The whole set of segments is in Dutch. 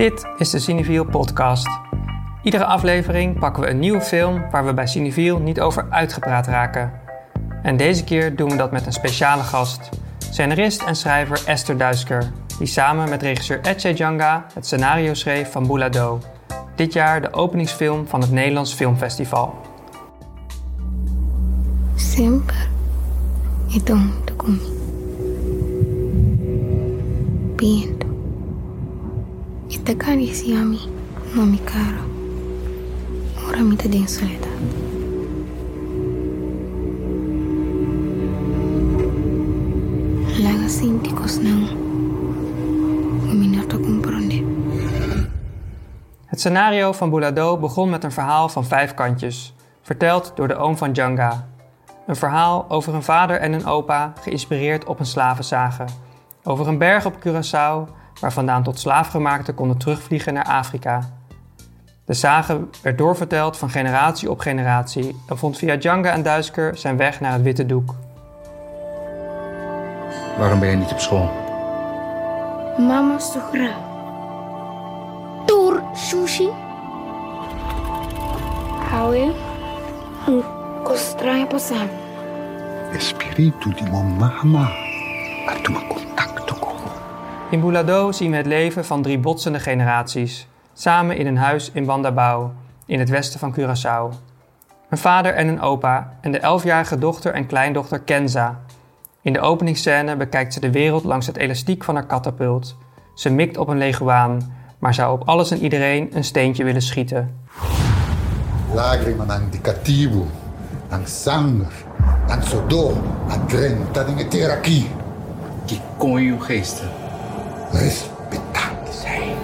Dit is de Cineviel podcast. Iedere aflevering pakken we een nieuwe film waar we bij Cineviel niet over uitgepraat raken. En deze keer doen we dat met een speciale gast. Scenarist en schrijver Esther Duisker, die samen met regisseur Etje Janga het scenario schreef van Boulado. Dit jaar de openingsfilm van het Nederlands Filmfestival. Sempre itong tukumi. Viendo. E te acaricia a mim, no mi comprende. Het scenario van Boulado begon met een verhaal van vijf kantjes, verteld door de oom van Djanga. Een verhaal over een vader en een opa, geïnspireerd op een slavenzagen. Over een berg op Curaçao, waar vandaan tot slaafgemaakten konden terugvliegen naar Afrika. De sage werd doorverteld van generatie op generatie en vond via Djanga en Duisker zijn weg naar het witte doek. Waarom ben je niet op school? Mama sogra. Tur sushi. Hou je? Ang kostray pa sa Espiritu di mama at tumakontakto ko. In Boulado zien we het leven van drie botsende generaties, samen in een huis in Bandabao, in het westen van Curaçao. Een vader en een opa en de elfjarige dochter en kleindochter Kenza. In de openingsscène bekijkt ze de wereld langs het elastiek van haar katapult. Ze mikt op een leguaan, maar zou op alles en iedereen een steentje willen schieten. Lagrima ng indicativo, ng sanger, ng sodo, at renta ng eteraki. Die konjo-geesten. Respectate zij.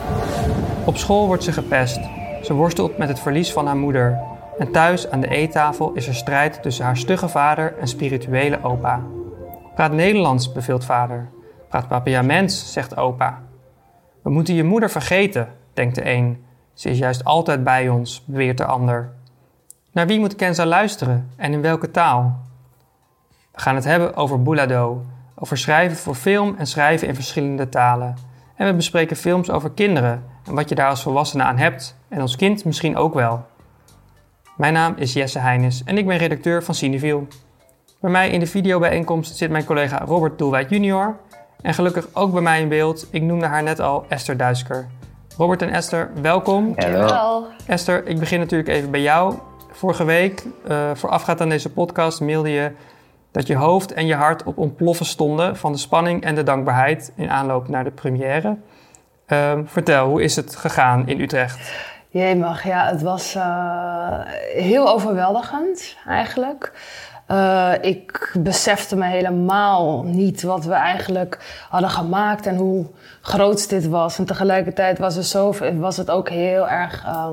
Op school wordt ze gepest. Ze worstelt met het verlies van haar moeder. En thuis aan de eettafel is er strijd tussen haar stugge vader en spirituele opa. Praat Nederlands, beveelt vader. Praat papiaments, zegt opa. We moeten je moeder vergeten, denkt de een. Ze is juist altijd bij ons, beweert de ander. Naar wie moet Kenza luisteren en in welke taal? We gaan het hebben over Boulado, over schrijven voor film en schrijven in verschillende talen. En we bespreken films over kinderen en wat je daar als volwassene aan hebt en als kind misschien ook wel. Mijn naam is Jesse Heines en ik ben redacteur van Cineviel. Bij mij in de videobijeenkomst zit mijn collega Robert Doelwijd junior en gelukkig ook bij mij in beeld, ik noemde haar net al, Esther Duisker. Robert en Esther, welkom. Hallo. Esther, ik begin natuurlijk even bij jou. Vorige week, uh, voorafgaand aan deze podcast, mailde je dat je hoofd en je hart op ontploffen stonden van de spanning en de dankbaarheid in aanloop naar de première. Uh, vertel, hoe is het gegaan in Utrecht? Jemig, ja, het was uh, heel overweldigend eigenlijk. Uh, ik besefte me helemaal niet wat we eigenlijk hadden gemaakt en hoe groot dit was. En tegelijkertijd was het, zo, was het ook heel erg uh,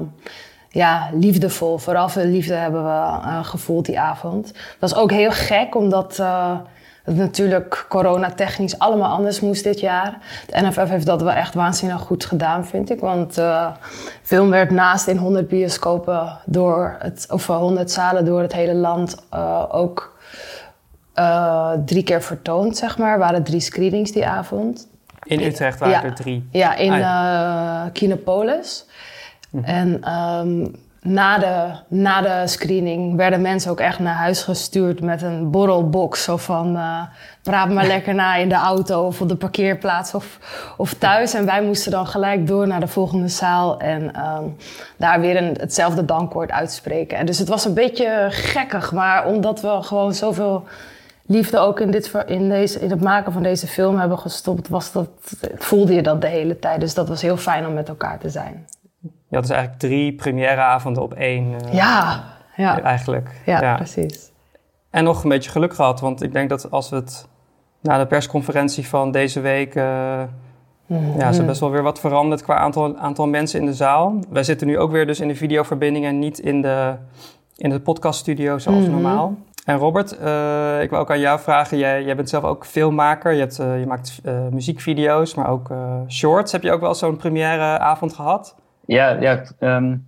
ja, liefdevol. Vooral veel liefde hebben we uh, gevoeld die avond. Het was ook heel gek, omdat het natuurlijk coronatechnisch allemaal anders moest dit jaar. De NFF heeft dat wel echt waanzinnig goed gedaan, vind ik. Want uh, film werd naast in 100 bioscopen door het, of 100 zalen door het hele land uh, ook uh, drie keer vertoond, zeg maar. Er waren drie screenings die avond. In Utrecht waren ja, er drie? Ja, in ah, ja. Kinopolis. Mm-hmm. En um, na de, na de screening werden mensen ook echt naar huis gestuurd met een borrelbox. Zo van, uh, praat maar lekker na in de auto of op de parkeerplaats of, of thuis. En wij moesten dan gelijk door naar de volgende zaal en um, daar weer een, hetzelfde dankwoord uitspreken. En dus het was een beetje gekkig, maar omdat we gewoon zoveel liefde ook in, dit, in, deze, in het maken van deze film hebben gestopt, was dat, voelde je dat de hele tijd. Dus dat was heel fijn om met elkaar te zijn. Je had dus eigenlijk drie premièreavonden op één. Uh, ja, ja. Eigenlijk. Ja, ja, precies. En nog een beetje geluk gehad, want ik denk dat als we het na de persconferentie van deze week... Uh, mm-hmm. Ja, is best wel weer wat veranderd qua aantal, aantal mensen in de zaal. Wij zitten nu ook weer dus in de videoverbinding en niet in de, in de podcaststudio zoals mm-hmm. normaal. En Robert, uh, ik wil ook aan jou vragen. Jij, jij bent zelf ook filmmaker. Je, hebt, uh, je maakt muziekvideo's, maar ook shorts. Heb je ook wel zo'n premièreavond gehad? Ja, ja um,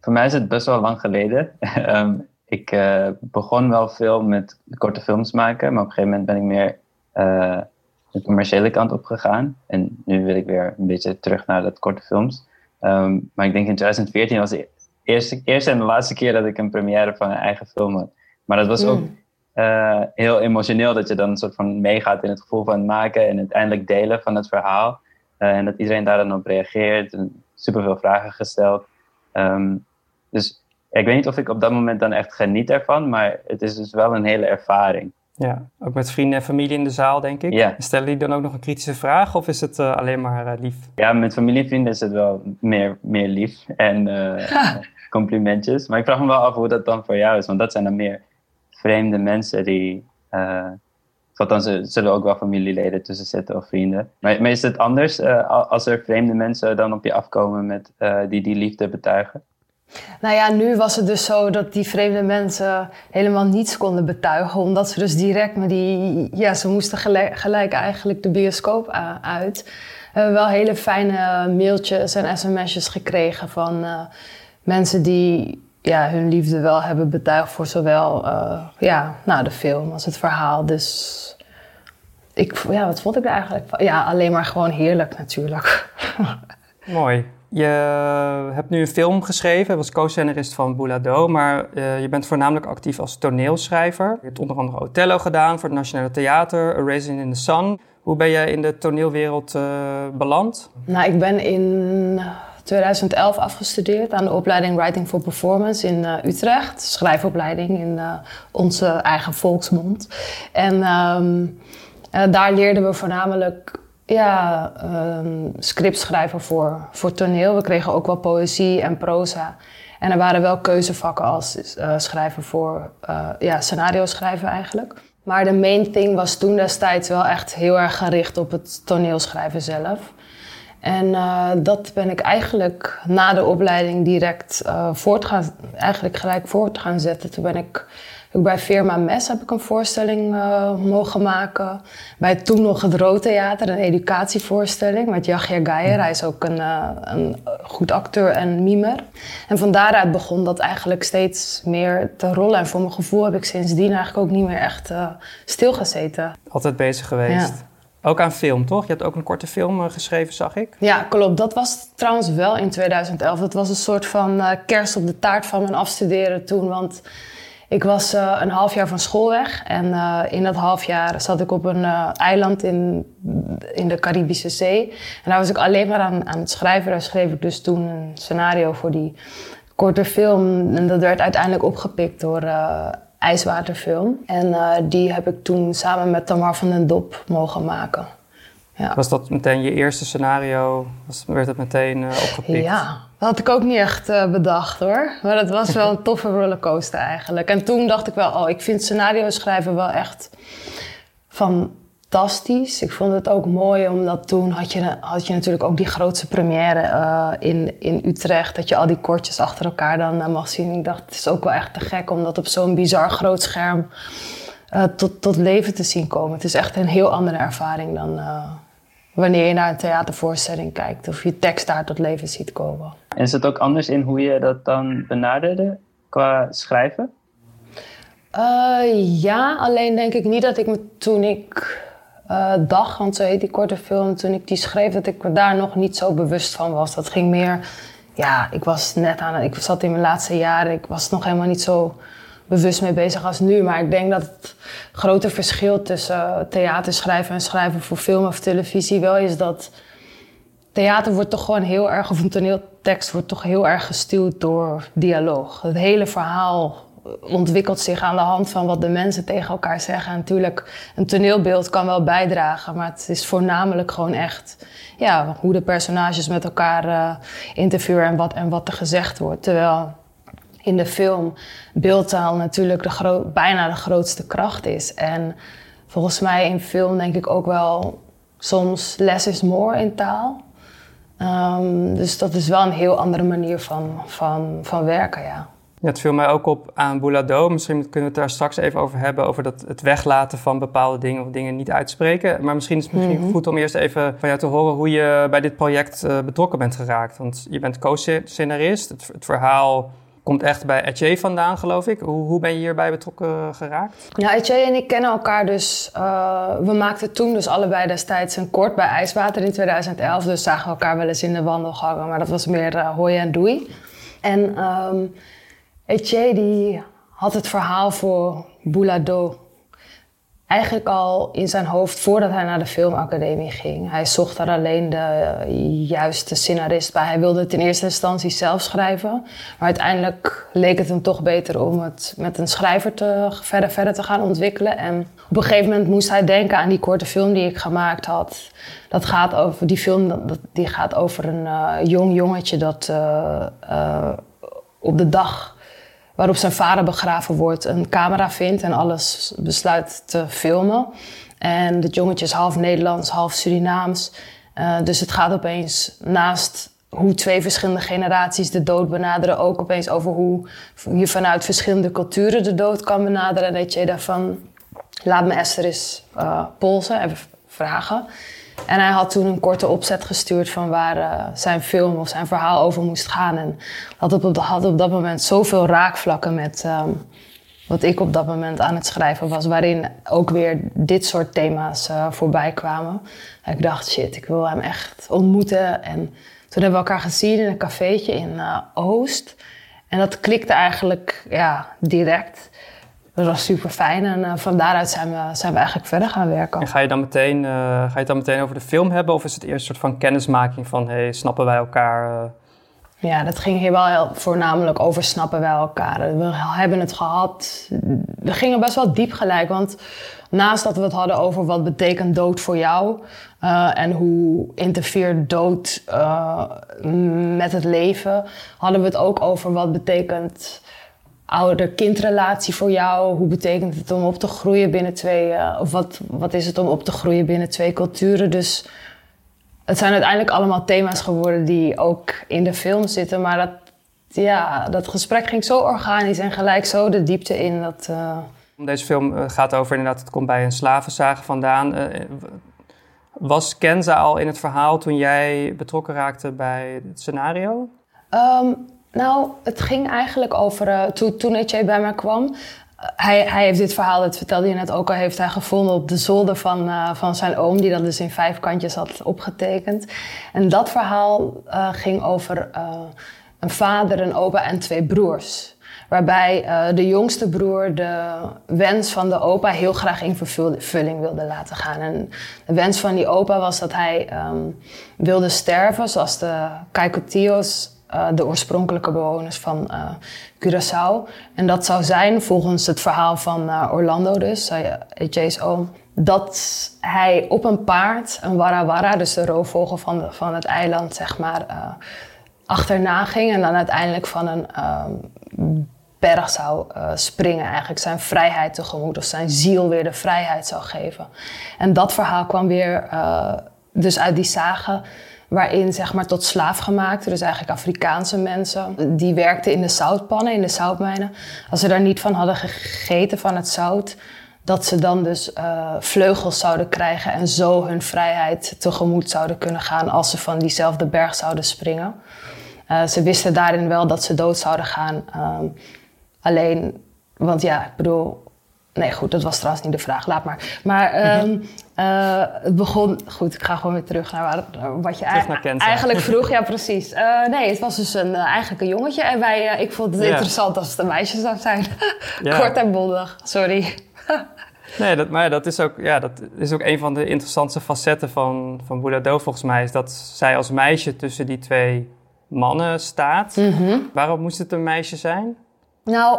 voor mij is het best wel lang geleden. um, ik begon wel veel met korte films maken, maar op een gegeven moment ben ik meer de commerciële kant op gegaan. En nu wil ik weer een beetje terug naar dat korte films. Ehm, maar ik denk in 2014 was de eerste, eerste en de laatste keer dat ik een première van een eigen film had. Maar dat was ook uh, heel emotioneel dat je dan een soort van meegaat in het gevoel van het maken en uiteindelijk delen van het verhaal. Uh, en dat iedereen daar dan op reageert en superveel vragen gesteld. Um, dus ik weet niet of ik op dat moment dan echt geniet ervan, maar het is dus wel een hele ervaring. Ja, ook met vrienden en familie in de zaal, denk ik. Ja. Stellen die dan ook nog een kritische vraag of is het uh, alleen maar uh, lief? Ja, met familie en vrienden is het wel meer, meer lief en uh, complimentjes. Maar ik vraag me wel af hoe dat dan voor jou is, want dat zijn dan meer vreemde mensen die. Uh, dan zullen ook wel familieleden tussen zitten of vrienden. Maar, maar is het anders uh, als er vreemde mensen dan op je afkomen met, uh, die die liefde betuigen? Nou ja, nu was het dus zo dat die vreemde mensen helemaal niets konden betuigen. Omdat ze dus direct met die... Ja, ze moesten gelijk, eigenlijk de bioscoop uit. We hebben wel hele fijne mailtjes en sms'jes gekregen van mensen die ja, hun liefde wel hebben betuigd voor zowel uh, ja, nou, de film als het verhaal. Dus ik, ja, wat vond ik er eigenlijk van? Ja, alleen maar gewoon heerlijk natuurlijk. Mooi. Je hebt nu een film geschreven, was co-scenarist van Boulado, maar uh, je bent voornamelijk actief als toneelschrijver. Je hebt onder andere Othello gedaan voor het Nationale Theater, A Raisin in the Sun. Hoe ben jij in de toneelwereld uh, beland? Nou, ik ben in 2011 afgestudeerd aan de opleiding Writing for Performance in uh, Utrecht. Schrijfopleiding in uh, onze eigen volksmond. En um, uh, daar leerden we voornamelijk ja, um, schrijven voor, voor toneel. We kregen ook wel poëzie en proza. En er waren wel keuzevakken als schrijven voor ja, scenario schrijven eigenlijk. Maar de main thing was toen destijds wel echt heel erg gericht op het toneelschrijven zelf. En uh, dat ben ik eigenlijk na de opleiding direct uh, voort gaan, eigenlijk gelijk voort gaan zetten. Toen ben ik, ik bij Firma Mes heb ik een voorstelling uh, mogen maken. Bij toen nog het Roodtheater, een educatievoorstelling met Yahya Geijer. Hij is ook een, een goed acteur en mimer. En van daaruit begon dat eigenlijk steeds meer te rollen. En voor mijn gevoel heb ik sindsdien eigenlijk ook niet meer echt stilgezeten. Altijd bezig geweest. Ja. Ook aan film, toch? Je hebt ook een korte film uh, geschreven, zag ik. Ja, klopt. Dat was trouwens wel in 2011. Dat was een soort van uh, kerst op de taart van mijn afstuderen toen. Want ik was uh, een half jaar van school weg. En in dat half jaar zat ik op een eiland in, in de Caribische Zee. En daar was ik alleen maar aan, aan het schrijven. Daar schreef ik dus toen een scenario voor die korte film. En dat werd uiteindelijk opgepikt door ijswaterfilm. En uh, die heb ik toen samen met Tamar van den Dop mogen maken. Ja. Was dat meteen je eerste scenario? Was, werd het meteen uh, opgepikt? Ja, dat had ik ook niet echt uh, bedacht hoor. Maar dat was wel een toffe rollercoaster eigenlijk. En toen dacht ik wel, oh, ik vind scenario schrijven wel echt van fantastisch. Ik vond het ook mooi, omdat toen had je, had je natuurlijk ook die grootste première uh, in, in Utrecht. Dat je al die kortjes achter elkaar dan uh, mag zien. Ik dacht, het is ook wel echt te gek om dat op zo'n bizar groot scherm uh, tot, tot leven te zien komen. Het is echt een heel andere ervaring dan wanneer je naar een theatervoorstelling kijkt. Of je tekst daar tot leven ziet komen. En is het ook anders in hoe je dat dan benaderde qua schrijven? ja, alleen denk ik niet dat ik me toen ik uh, dag, want zo heet die korte film, toen ik die schreef, dat ik daar nog niet zo bewust van was. Dat ging meer, ja, ik was net aan, ik zat in mijn laatste jaren, ik was nog helemaal niet zo bewust mee bezig als nu. Maar ik denk dat het grote verschil tussen theaterschrijven en schrijven voor film of televisie wel is dat theater wordt toch gewoon heel erg, of een toneeltekst wordt toch heel erg gestuurd door dialoog. Het hele verhaal ontwikkelt zich aan de hand van wat de mensen tegen elkaar zeggen. En natuurlijk, een toneelbeeld kan wel bijdragen, maar het is voornamelijk gewoon echt ja, hoe de personages met elkaar uh, interviewen en wat, en wat er gezegd wordt. Terwijl in de film beeldtaal natuurlijk de bijna de grootste kracht is. En volgens mij in film denk ik ook wel soms less is more in taal. Um, dus dat is wel een heel andere manier van, van, van werken, ja. Ja, het viel mij ook op aan Boulado. Misschien kunnen we het daar straks even over hebben. Over dat, het weglaten van bepaalde dingen of dingen niet uitspreken. Maar misschien is het misschien mm-hmm. goed om eerst even van jou te horen hoe je bij dit project uh, betrokken bent geraakt. Want je bent co-scenarist. Het, het, verhaal komt echt bij Etienne vandaan, geloof ik. Hoe, hoe ben je hierbij betrokken geraakt? Ja, Etienne en ik kennen elkaar dus... Uh, we maakten toen dus allebei destijds een kort bij IJswater in 2011. Dus zagen we elkaar wel eens in de wandelgangen. Maar dat was meer uh, hoi en doei. En um, Etienne die had het verhaal voor Boulado eigenlijk al in zijn hoofd voordat hij naar de filmacademie ging. Hij zocht daar alleen de juiste scenarist bij. Hij wilde het in eerste instantie zelf schrijven. Maar uiteindelijk leek het hem toch beter om het met een schrijver te, verder, verder te gaan ontwikkelen. En op een gegeven moment moest hij denken aan die korte film die ik gemaakt had. Dat gaat over, die film die gaat over een uh, jong jongetje dat uh, op de dag waarop zijn vader begraven wordt, een camera vindt en alles besluit te filmen. En het jongetje is half Nederlands, half Surinaams. Uh, dus het gaat opeens naast hoe twee verschillende generaties de dood benaderen, ook opeens over hoe je vanuit verschillende culturen de dood kan benaderen. En dat je daarvan, laat me Esther eens uh, polsen, even vragen. En hij had toen een korte opzet gestuurd van waar uh, zijn film of zijn verhaal over moest gaan. En had op, had op dat moment zoveel raakvlakken met um, wat ik op dat moment aan het schrijven was. Waarin ook weer dit soort thema's uh, voorbij kwamen. En ik dacht, shit, ik wil hem echt ontmoeten. En toen hebben we elkaar gezien in een cafeetje in uh, Oost. En dat klikte eigenlijk ja, direct. Dat was super fijn en uh, van daaruit zijn we, zijn we eigenlijk verder gaan werken. En ga je, dan meteen, uh, ga je het dan meteen over de film hebben of is het eerst een soort van kennismaking van hey, snappen wij elkaar? Uh... Ja, dat ging hier wel heel, voornamelijk over snappen wij elkaar. We hebben het gehad, we gingen best wel diep gelijk, want naast dat we het hadden over wat betekent dood voor jou en hoe interfereert dood met het leven, hadden we het ook over wat betekent ouder-kindrelatie voor jou? Hoe betekent het om op te groeien binnen twee... Uh, of wat, wat is het om op te groeien binnen twee culturen? Dus het zijn uiteindelijk allemaal thema's geworden die ook in de film zitten. Maar dat, ja, dat gesprek ging zo organisch en gelijk zo de diepte in. Dat, uh... Deze film gaat over inderdaad, het komt bij een slavenzagen vandaan. Uh, was Kenza al in het verhaal toen jij betrokken raakte bij het scenario? Um, nou, het ging eigenlijk over uh, to, toen Etienne bij mij kwam. Uh, hij, hij heeft dit verhaal, dat vertelde je net ook al, heeft hij gevonden op de zolder van, uh, van zijn oom, die dat dus in vijf kantjes had opgetekend. En dat verhaal ging over een vader, een opa en twee broers. Waarbij de jongste broer de wens van de opa heel graag in vervulling wilde laten gaan. En de wens van die opa was dat hij um, wilde sterven, zoals de Caikotillos uh, de oorspronkelijke bewoners van uh, Curaçao. En dat zou zijn, volgens het verhaal van uh, Orlando dus, Jay's oom, dat hij op een paard, een warawara, dus de roofvogel van, van het eiland, zeg maar, achterna ging. En dan uiteindelijk van een berg zou springen, eigenlijk zijn vrijheid tegemoet, of zijn ziel weer de vrijheid zou geven. En dat verhaal kwam weer dus uit die zagen waarin zeg maar tot slaafgemaakte, dus eigenlijk Afrikaanse mensen, die werkten in de zoutpannen, in de zoutmijnen. Als ze daar niet van hadden gegeten van het zout, dat ze dan dus uh, vleugels zouden krijgen en zo hun vrijheid tegemoet zouden kunnen gaan als ze van diezelfde berg zouden springen. Uh, ze wisten daarin wel dat ze dood zouden gaan. Um, alleen, want ja, ik bedoel, Nee, goed, dat was trouwens niet de vraag. Laat maar. Maar um, uh, het begon... Goed, ik ga gewoon weer terug naar waar, wat je eigenlijk vroeg. Ja, precies. Uh, nee, het was dus een, uh, eigenlijk een jongetje. En wij, ik vond het ja. interessant als het een meisje zou zijn. ja. Kort en bondig, sorry. nee, dat, maar dat is, ook, ja, dat is ook een van de interessantste facetten van, van Buddha Do, volgens mij. Is dat zij als meisje tussen die twee mannen staat. Mm -hmm. Waarom moest het een meisje zijn? Nou,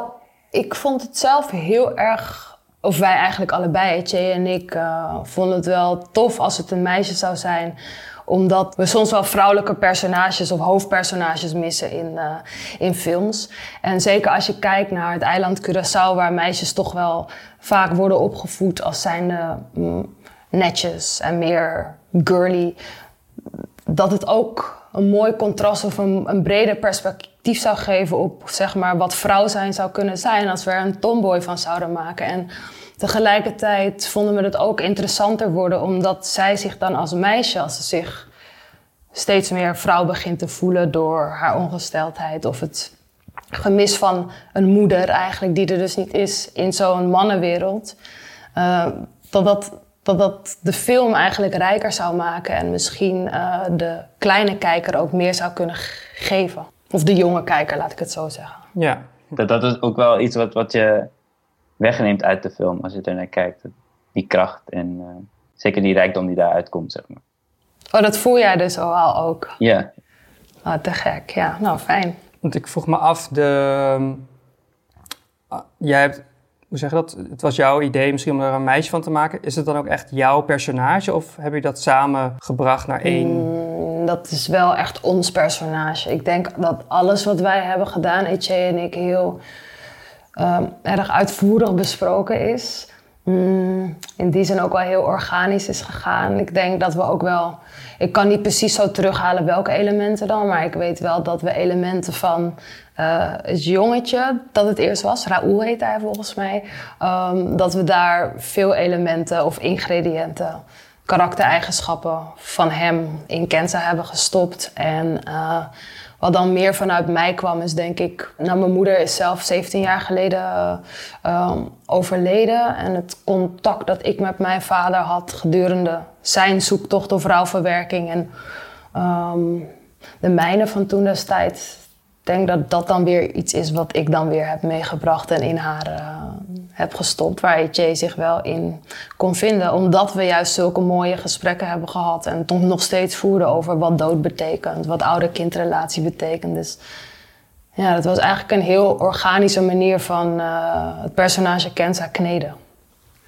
ik vond het zelf heel erg of wij eigenlijk allebei, Etje en ik, uh, vonden het wel tof als het een meisje zou zijn. Omdat we soms wel vrouwelijke personages of hoofdpersonages missen in, uh, in films. En zeker als je kijkt naar het eiland Curaçao, waar meisjes toch wel vaak worden opgevoed als zijnde mm, netjes en meer girly. Dat het ook een mooi contrast of een, een breder perspectief zou geven op zeg maar, wat vrouw zijn zou kunnen zijn als we er een tomboy van zouden maken. En tegelijkertijd vonden we het ook interessanter worden omdat zij zich dan als meisje, als ze zich steeds meer vrouw begint te voelen door haar ongesteldheid of het gemis van een moeder eigenlijk, die er dus niet is in zo'n mannenwereld. Uh, dat, dat, dat dat de film eigenlijk rijker zou maken en misschien uh, de kleine kijker ook meer zou kunnen geven. Of de jonge kijker, laat ik het zo zeggen. Ja. Dat, dat is ook wel iets wat, wat je wegneemt uit de film als je er naar kijkt. Die kracht en uh, zeker die rijkdom die daaruit komt, zeg maar. Oh, dat voel jij dus al ook? Ja. Oh, te gek, ja. Nou, fijn. Want ik vroeg me af, de, uh, jij hebt, hoe zeg je dat? Het was jouw idee misschien om er een meisje van te maken. Is het dan ook echt jouw personage of heb je dat samen gebracht naar één? Mm, dat is wel echt ons personage. Ik denk dat alles wat wij hebben gedaan, Etje en ik, heel um, erg uitvoerig besproken is. Mm, in die zin ook wel heel organisch is gegaan. Ik denk dat we ook wel. Ik kan niet precies zo terughalen welke elementen dan, maar ik weet wel dat we elementen van uh, het jongetje dat het eerst was, Raoul heet hij volgens mij, um, dat we daar veel elementen of ingrediënten, karaktereigenschappen van hem in Kenza hebben gestopt. En uh, wat dan meer vanuit mij kwam, is denk ik. Nou, mijn moeder is zelf 17 jaar geleden uh, overleden. En het contact dat ik met mijn vader had gedurende zijn zoektocht of rouwverwerking en um, de mijne van toen destijds. Ik denk dat dat dan weer iets is wat ik dan weer heb meegebracht en in haar uh, heb gestopt. Waar Jay zich wel in kon vinden. Omdat we juist zulke mooie gesprekken hebben gehad. En het nog steeds voeren over wat dood betekent. Wat ouder-kindrelatie betekent. Dus ja, dat was eigenlijk een heel organische manier van uh, het personage Kenza kneden.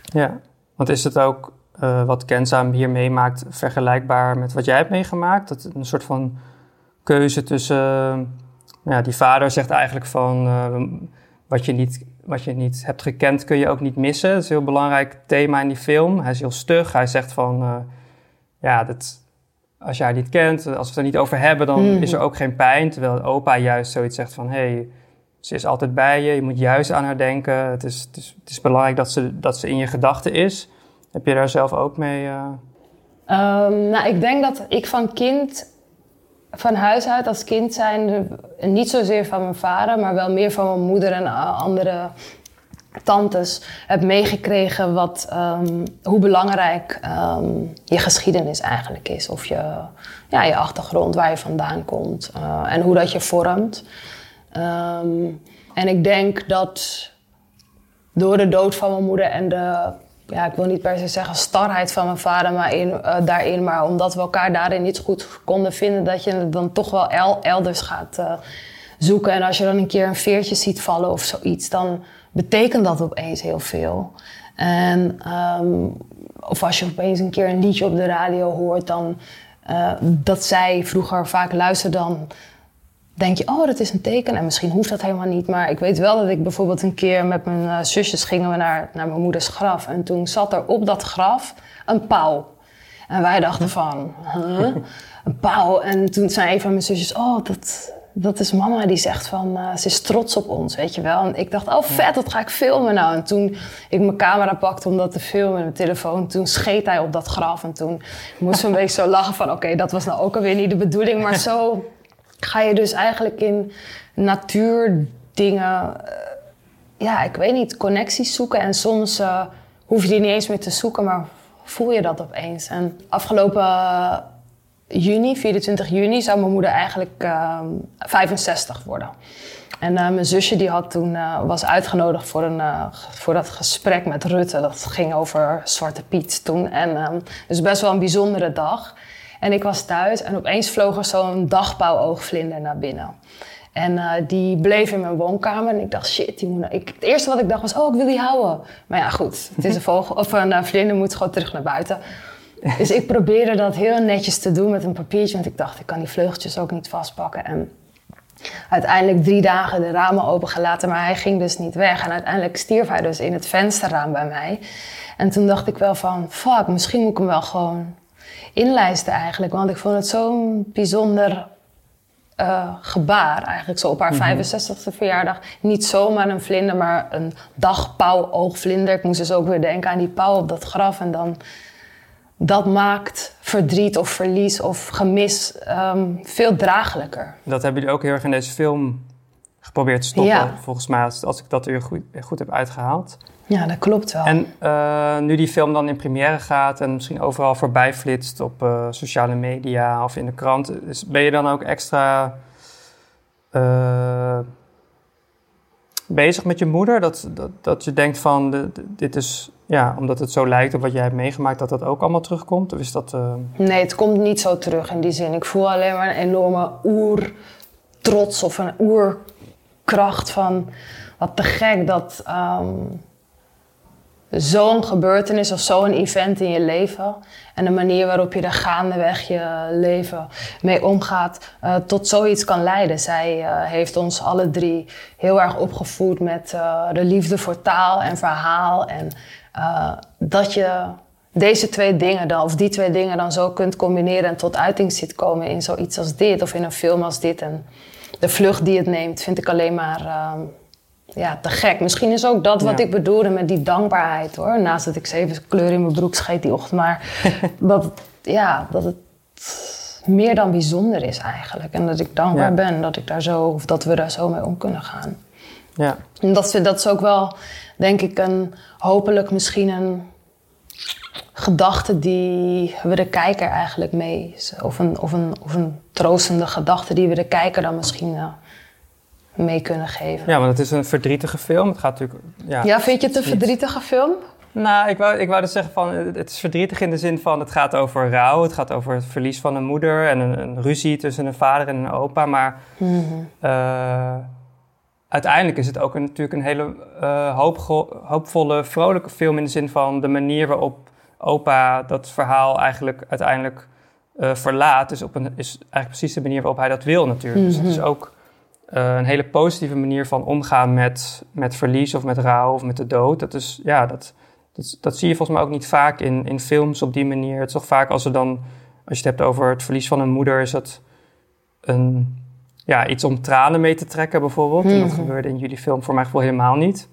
Ja, want is het ook uh, wat Kenza hier meemaakt vergelijkbaar met wat jij hebt meegemaakt? Dat een soort van keuze tussen... Ja, die vader zegt eigenlijk van... wat je niet wat je niet hebt gekend kun je ook niet missen. Dat is een heel belangrijk thema in die film. Hij is heel stug. Hij zegt van, uh, ja, dat, als jij niet kent, als we het er niet over hebben, dan mm. is er ook geen pijn. Terwijl opa juist zoiets zegt van, hé, hey, ze is altijd bij je. Je moet juist aan haar denken. Het is, het is, het is belangrijk dat ze, dat ze in je gedachten is. Heb je daar zelf ook mee? Uh... Um, nou, ik denk dat ik van kind van huis uit als kind zijn, niet zozeer van mijn vader, maar wel meer van mijn moeder en andere tantes heb meegekregen wat, um, hoe belangrijk um, je geschiedenis eigenlijk is. Of je, ja, je achtergrond, waar je vandaan komt uh, en hoe dat je vormt. Um, en ik denk dat door de dood van mijn moeder en de ja, ik wil niet per se zeggen starheid van mijn vader maar in, uh, daarin. Maar omdat we elkaar daarin niet goed konden vinden, dat je dan toch wel el elders gaat uh, zoeken. En als je dan een keer een veertje ziet vallen of zoiets, dan betekent dat opeens heel veel. En, um, of als je opeens een keer een liedje op de radio hoort, dan uh, dat zij vroeger vaak luisterde dan denk je, oh, dat is een teken. En misschien hoeft dat helemaal niet. Maar ik weet wel dat ik bijvoorbeeld een keer met mijn uh, zusjes gingen we naar, naar mijn moeders graf. En toen zat er op dat graf een pauw. En wij dachten van, huh? een pauw. En toen zei een van mijn zusjes, oh, dat, dat is mama die zegt van, uh, ze is trots op ons, weet je wel. En ik dacht, oh vet, dat ga ik filmen nou. En toen ik mijn camera pakte om dat te filmen, mijn telefoon, toen scheet hij op dat graf. En toen moesten we een beetje zo lachen van, oké, okay, dat was nou ook alweer niet de bedoeling. Maar zo ga je dus eigenlijk in natuurdingen, uh, ja, ik weet niet, connecties zoeken. En soms uh, hoef je die niet eens meer te zoeken, maar voel je dat opeens. En afgelopen uh, juni, 24 juni, zou mijn moeder eigenlijk 65 worden. En mijn zusje die had toen, was uitgenodigd voor, een, voor dat gesprek met Rutte. Dat ging over Zwarte Piet toen. En dus best wel een bijzondere dag. En ik was thuis en opeens vloog er zo'n dagpauwoogvlinder naar binnen. En uh, die bleef in mijn woonkamer. En ik dacht, shit, die moet ik, het eerste wat ik dacht was, oh, ik wil die houden. Maar ja, goed, het is een vogel, of een uh, vlinder moet gewoon terug naar buiten. Dus ik probeerde dat heel netjes te doen met een papiertje. Want ik dacht, ik kan die vleugeltjes ook niet vastpakken. En uiteindelijk drie dagen de ramen opengelaten. Maar hij ging dus niet weg. En uiteindelijk stierf hij dus in het vensterraam bij mij. En toen dacht ik wel van, fuck, misschien moet ik hem wel gewoon inlijsten eigenlijk. Want ik vond het zo'n bijzonder uh, gebaar eigenlijk. Zo op haar mm -hmm. 65e verjaardag. Niet zomaar een vlinder, maar een dagpauw-oogvlinder. Ik moest dus ook weer denken aan die pauw op dat graf. En dan... Dat maakt verdriet of verlies of gemis um, veel draaglijker. Dat hebben jullie ook heel erg in deze film geprobeerd te stoppen. Ja. Volgens mij, als, ik dat weer goed, goed heb uitgehaald. Ja, dat klopt wel. En eh, nu die film dan in première gaat en misschien overal voorbij flitst op eh, sociale media of in de krant, is, ben je dan ook extra eh, bezig met je moeder? Dat, dat, dat je denkt van, de- de- dit is, ja, omdat het zo lijkt op wat jij hebt meegemaakt, dat dat ook allemaal terugkomt? Of is dat... Nee, het komt niet zo terug in die zin. Ik voel alleen maar een enorme oertrots of een oerkracht van... Wat te gek dat ehm, zo'n gebeurtenis of zo'n event in je leven... en de manier waarop je er gaandeweg je leven mee omgaat... eh, tot zoiets kan leiden. Zij eh, heeft ons alle drie heel erg opgevoed met eh, de liefde voor taal en verhaal. En dat je deze twee dingen dan, of die twee dingen dan zo kunt combineren en tot uiting ziet komen in zoiets als dit of in een film als dit. En de vlucht die het neemt, vind ik alleen maar ja, te gek. Misschien is ook dat wat Ja. ik bedoelde met die dankbaarheid hoor. Naast dat ik zeven kleur in mijn broek scheet die ochtend. Maar dat, ja, dat het meer dan bijzonder is eigenlijk. En dat ik dankbaar Ja. ben dat ik daar zo, of dat we daar zo mee om kunnen gaan. ja. En dat, dat is ook wel, denk ik, een, hopelijk misschien een gedachte die we de kijker eigenlijk mee... Of een, of een, of een troostende gedachte die we de kijker dan misschien mee kunnen geven. ja, want het is een verdrietige film. Het gaat natuurlijk... Ja, Ja, vind je het een verdrietige film? Nou, ik wou, ik wou dus zeggen van, het is verdrietig in de zin van het gaat over rouw, het gaat over het verlies van een moeder en een, een ruzie tussen een vader en een opa. Maar eh, uiteindelijk is het ook een, natuurlijk een hele eh, hoopgo- hoopvolle, vrolijke film in de zin van de manier waarop opa dat verhaal eigenlijk uiteindelijk eh, verlaat. Is, op een, is eigenlijk precies de manier waarop hij dat wil natuurlijk. Dus het is ook eh, een hele positieve manier van omgaan met, met verlies of met rouw of met de dood. Dat, is, ja, dat, dat, dat zie je volgens mij ook niet vaak in, in films op die manier. Het is toch vaak als er dan, als je het hebt over het verlies van een moeder, is dat een, ja, iets om tranen mee te trekken bijvoorbeeld. En dat gebeurde in jullie film voor mijn gevoel helemaal niet.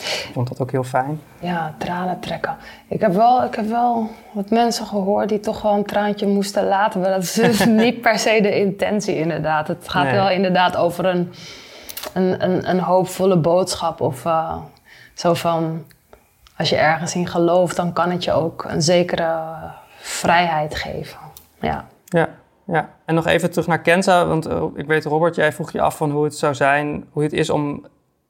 Ik vond dat ook heel fijn. Ja, tranen trekken. Ik heb wel, ik heb wel wat mensen gehoord die toch wel een traantje moesten laten. Maar dat is dus niet per se de intentie inderdaad. Het gaat Nee. wel inderdaad over een, een, een, een hoopvolle boodschap. Of eh, zo van, als je ergens in gelooft, dan kan het je ook een zekere vrijheid geven. Ja. Ja, ja. En nog even terug naar Kenza, want eh, ik weet Robert, jij vroeg je af van hoe het zou zijn, hoe het is om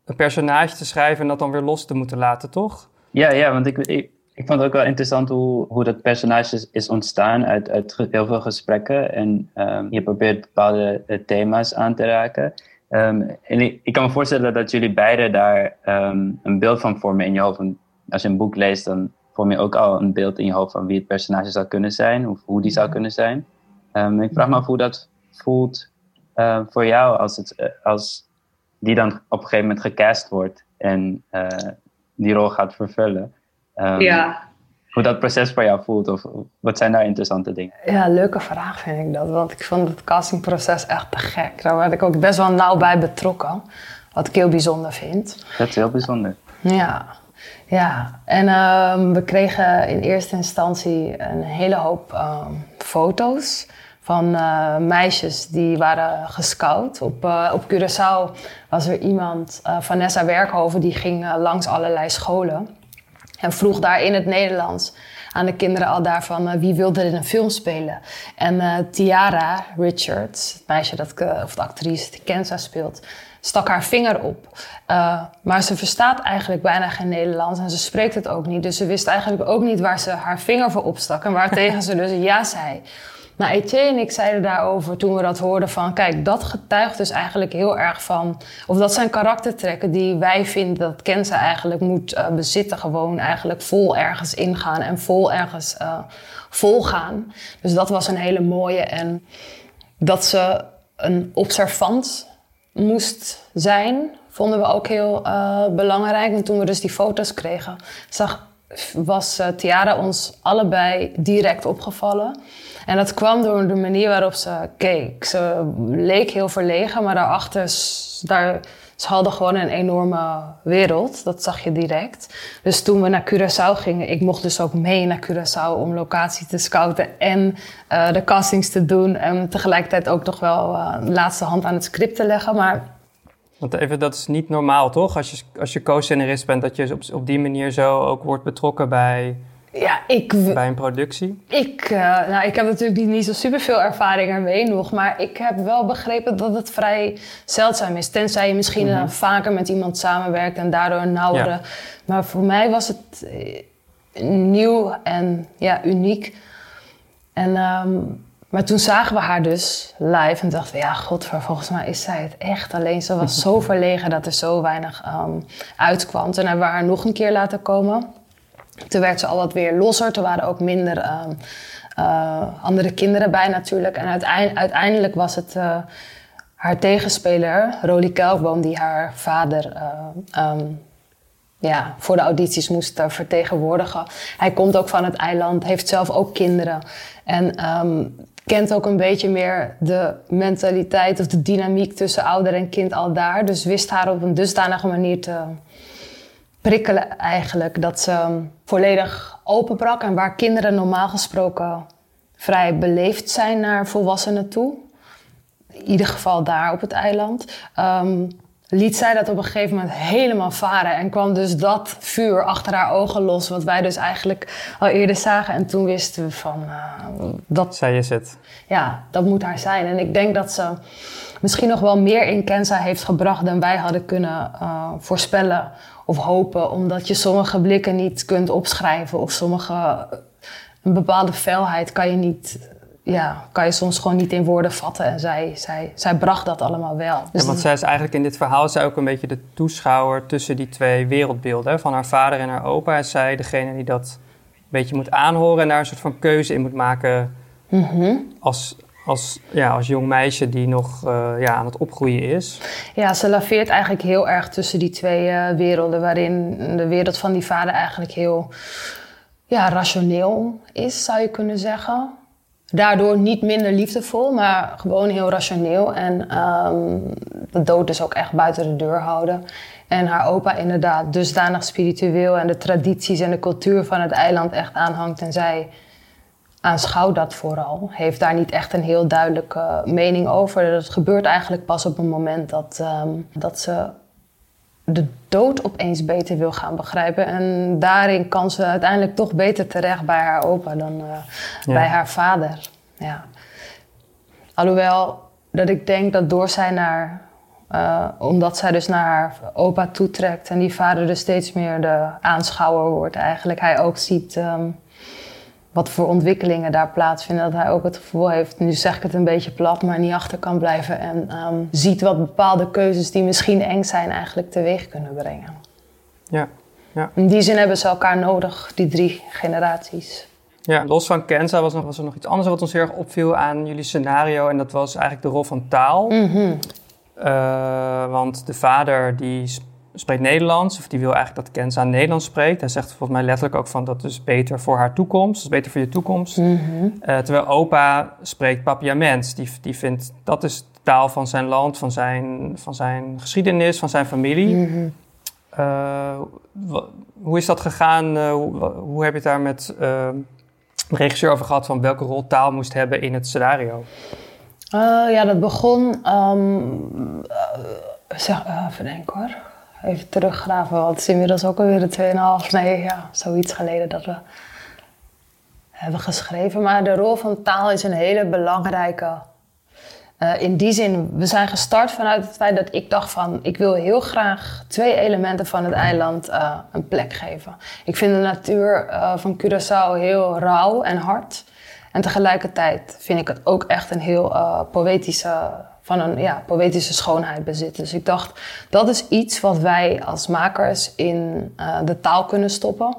een personage te schrijven en dat dan weer los te moeten laten, toch? Ja, ja want ik, ik, ik vond het ook wel interessant hoe, hoe dat personage is, is ontstaan uit, uit heel veel gesprekken. En ehm, je probeert bepaalde eh, thema's aan te raken. Ehm, en ik, ik kan me voorstellen dat jullie beiden daar ehm, een beeld van vormen in je hoofd. Als je een boek leest, dan vorm je ook al een beeld in je hoofd van wie het personage zou kunnen zijn. Of hoe die zou kunnen zijn. Ik vraag me af hoe dat voelt eh, voor jou als, het, eh, als die dan op een gegeven moment gecast wordt en eh, die rol gaat vervullen. Ehm, Hoe dat proces voor jou voelt of wat zijn daar interessante dingen? Ja, leuke vraag vind ik dat. Want ik vond het castingproces echt te gek. Daar werd ik ook best wel nauw bij betrokken. Wat ik heel bijzonder vind. Dat is heel bijzonder. Ja, ja. En ehm, we kregen in eerste instantie een hele hoop ehm, foto's van eh, meisjes die waren gescout. Op, eh, op Curaçao was er iemand, eh, Vanessa Werkhoven, die ging langs allerlei scholen. En vroeg daar in het Nederlands aan de kinderen al daarvan wie wilde in een film spelen. En Tiara Richards, het meisje dat, of de actrice die Kenza speelt, stak haar vinger op. Maar ze verstaat eigenlijk bijna geen Nederlands en ze spreekt het ook niet. Dus ze wist eigenlijk ook niet waar ze haar vinger voor opstak en waartegen ze dus ja zei. Nou, Etienne en ik zeiden daarover toen we dat hoorden van... kijk, dat getuigt dus eigenlijk heel erg van... of dat zijn karaktertrekken die wij vinden dat Kenza eigenlijk moet eh, bezitten. Gewoon eigenlijk vol ergens ingaan en vol ergens eh volgaan. Dus dat was een hele mooie. En dat ze een observant moest zijn, vonden we ook heel eh, belangrijk. En toen we dus die foto's kregen, zag, was Tiara ons allebei direct opgevallen. En dat kwam door de manier waarop ze keek. Ze leek heel verlegen, maar daarachter, daar, ze hadden gewoon een enorme wereld. Dat zag je direct. Dus toen we naar Curaçao gingen, ik mocht dus ook mee naar Curaçao om locatie te scouten en eh, de castings te doen. En tegelijkertijd ook nog wel eh, de laatste hand aan het script te leggen. Maar Want even, dat is niet normaal, toch? Als je, als je co-scenarist bent, dat je op die manier zo ook wordt betrokken bij, Ja, ik, bij een productie. Ik, eh, nou, ik heb natuurlijk niet, niet zo superveel ervaring ermee nog, maar ik heb wel begrepen dat het vrij zeldzaam is. Tenzij je misschien eh, vaker met iemand samenwerkt en daardoor een nauwere. Ja. Maar voor mij was het eh, nieuw en ja, uniek. En, ehm, maar toen zagen we haar dus live en dachten we, ja, godver, volgens mij is zij het echt. Alleen ze was zo verlegen dat er zo weinig ehm, uitkwam. Toen hebben we haar nog een keer laten komen. Toen werd ze al wat weer losser. Toen waren ook minder ehm, eh, andere kinderen bij natuurlijk. En uiteindelijk, was het eh, haar tegenspeler, Rolie Kelkboom, die haar vader eh, ehm, ja, voor de audities moest eh, vertegenwoordigen. Hij komt ook van het eiland, heeft zelf ook kinderen. En ehm, kent ook een beetje meer de mentaliteit of de dynamiek tussen ouder en kind al daar. Dus wist haar op een dusdanige manier te prikkelen eigenlijk. Dat ze ehm, volledig openbrak. En waar kinderen normaal gesproken vrij beleefd zijn naar volwassenen toe. In ieder geval daar op het eiland. ehm, liet zij dat op een gegeven moment helemaal varen. En kwam dus dat vuur achter haar ogen los. Wat wij dus eigenlijk al eerder zagen. En toen wisten we van... eh, dat Zij is het. ja, dat moet haar zijn. En ik denk dat ze misschien nog wel meer in Kenza heeft gebracht dan wij hadden kunnen eh, voorspellen of hopen. Omdat je sommige blikken niet kunt opschrijven of sommige. Een bepaalde felheid kan je niet. Ja, kan je soms gewoon niet in woorden vatten. En zij, zij, zij bracht dat allemaal wel. Dus Ja, want zij is eigenlijk in dit verhaal zij ook een beetje de toeschouwer tussen die twee wereldbeelden. Van haar vader en haar opa is zij degene die dat een beetje moet aanhoren en daar een soort van keuze in moet maken Mhm. als, als, ja, als jong meisje die nog eh, ja, aan het opgroeien is. Ja, ze laveert eigenlijk heel erg tussen die twee eh, werelden, waarin de wereld van die vader eigenlijk heel ja, rationeel is, zou je kunnen zeggen. Daardoor niet minder liefdevol, maar gewoon heel rationeel. En ehm, de dood dus ook echt buiten de deur houden. En haar opa inderdaad dusdanig spiritueel en de tradities en de cultuur van het eiland echt aanhangt. En zij aanschouwt dat vooral. Heeft daar niet echt een heel duidelijke mening over. Dat gebeurt eigenlijk pas op het moment dat, ehm, dat ze de dood opeens beter wil gaan begrijpen. En daarin kan ze uiteindelijk toch beter terecht bij haar opa dan eh, Ja. bij haar vader. Ja. Alhoewel dat ik denk dat door zij naar... eh, omdat zij dus naar haar opa toetrekt en die vader dus steeds meer de aanschouwer wordt eigenlijk. Hij ook ziet ehm, wat voor ontwikkelingen daar plaatsvinden. Dat hij ook het gevoel heeft, nu zeg ik het een beetje plat, maar niet achter kan blijven. En ehm, ziet wat bepaalde keuzes die misschien eng zijn eigenlijk teweeg kunnen brengen. Ja. Ja. In die zin hebben ze elkaar nodig, die drie generaties. Ja, los van Kenza was, nog, was er nog iets anders wat ons heel erg opviel aan jullie scenario. En dat was eigenlijk de rol van taal. Eh, want de vader die spreekt Nederlands, of die wil eigenlijk dat Kenza Nederlands spreekt. Hij zegt volgens mij letterlijk ook van dat is beter voor haar toekomst, dat is beter voor je toekomst. Eh, terwijl opa spreekt Papiaments. Die, die vindt dat is de taal van zijn land, van zijn, van zijn geschiedenis, van zijn familie. Eh, wa- hoe is dat gegaan? Eh, hoe, heb je het daar met eh, de regisseur over gehad van welke rol taal moest hebben in het scenario? Eh, ja, dat begon. eh, zeg, eh, even denken hoor. Even teruggraven, want het is inmiddels ook alweer de 2,5, nee, ja, zoiets geleden dat we hebben geschreven. Maar de rol van taal is een hele belangrijke. Eh, in die zin, we zijn gestart vanuit het feit dat ik dacht van... ik wil heel graag twee elementen van het eiland eh, een plek geven. Ik vind de natuur eh, van Curaçao heel rauw en hard. En tegelijkertijd vind ik het ook echt een heel poëtische... van een ja, poëtische schoonheid bezit. Dus ik dacht, dat is iets wat wij als makers in eh, de taal kunnen stoppen...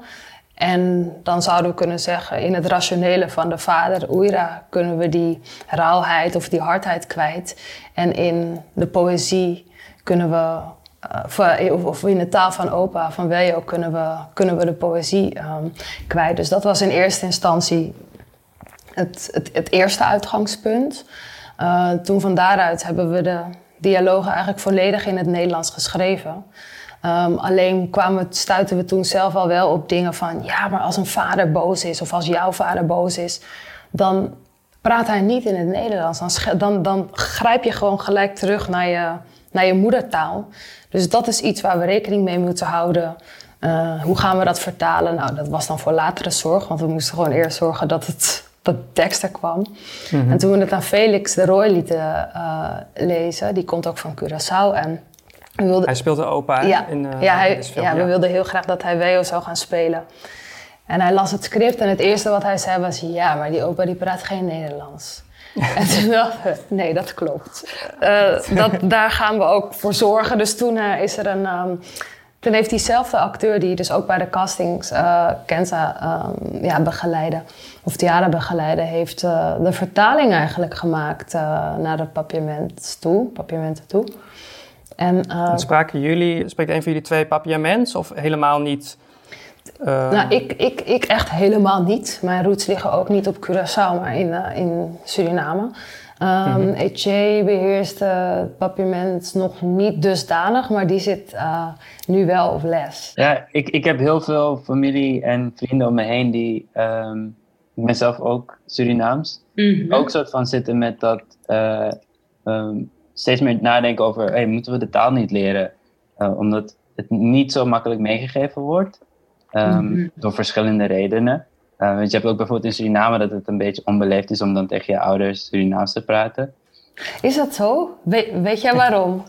En dan zouden we kunnen zeggen, in het rationele van de vader, Oira, kunnen we die rauwheid of die hardheid kwijt. En in de poëzie kunnen we, eh, of- of in de taal van opa, van Wejo, kunnen we, kunnen we de poëzie ehm, kwijt. Dus dat was in eerste instantie het, het, het eerste uitgangspunt. Eh, toen van daaruit hebben we de dialogen eigenlijk volledig in het Nederlands geschreven. Ehm, alleen kwamen, stuiten we toen zelf al wel op dingen van... ja, maar als een vader boos is of als jouw vader boos is... dan praat hij niet in het Nederlands. Dan, dan, dan grijp je gewoon gelijk terug naar je naar je moedertaal. Dus dat is iets waar we rekening mee moeten houden. Uh, hoe gaan we dat vertalen? Nou, dat was dan voor latere zorg, want we moesten gewoon eerst zorgen dat, het, dat de tekst er kwam. En toen we het aan Felix de Roy lieten uh, lezen, die komt ook van Curaçao. En we wilden, hij speelde opa ja, in, uh, ja, hij, film, ja, we wilden heel graag dat hij Weo zou gaan spelen. En hij las het script en het eerste wat hij zei was... ja, maar die opa die praat geen Nederlands. en toen dacht ik, nee, dat klopt. dat, daar gaan we ook voor zorgen. Dus toen is er een... Um, toen heeft diezelfde acteur, die dus ook bij de castings uh, Kenza um, ja, begeleiden, of Tiara begeleiden, heeft uh, de vertaling eigenlijk gemaakt uh, naar het papiament toe, papiamenten toe. En, spraken jullie, spreekt een van jullie twee papiaments of helemaal niet? Nou, ik, ik, ik echt helemaal niet. Mijn roots liggen ook niet op Curaçao, maar in, in Suriname. Um, mm Ece beheerst het papiament nog niet dusdanig, maar die zit uh, nu wel op les. Ja, ik, ik heb heel veel familie en vrienden om me heen die, um, ik ben zelf ook Surinaams, mm -hmm. ook soort van zitten met dat uh, um, steeds meer nadenken over, hey, moeten we de taal niet leren? Uh, omdat het niet zo makkelijk meegegeven wordt, mm -hmm. door verschillende redenen. Uh, want je hebt ook bijvoorbeeld in Suriname dat het een beetje onbeleefd is om dan tegen je ouders Surinaams te praten. Is dat zo? weet jij waarom?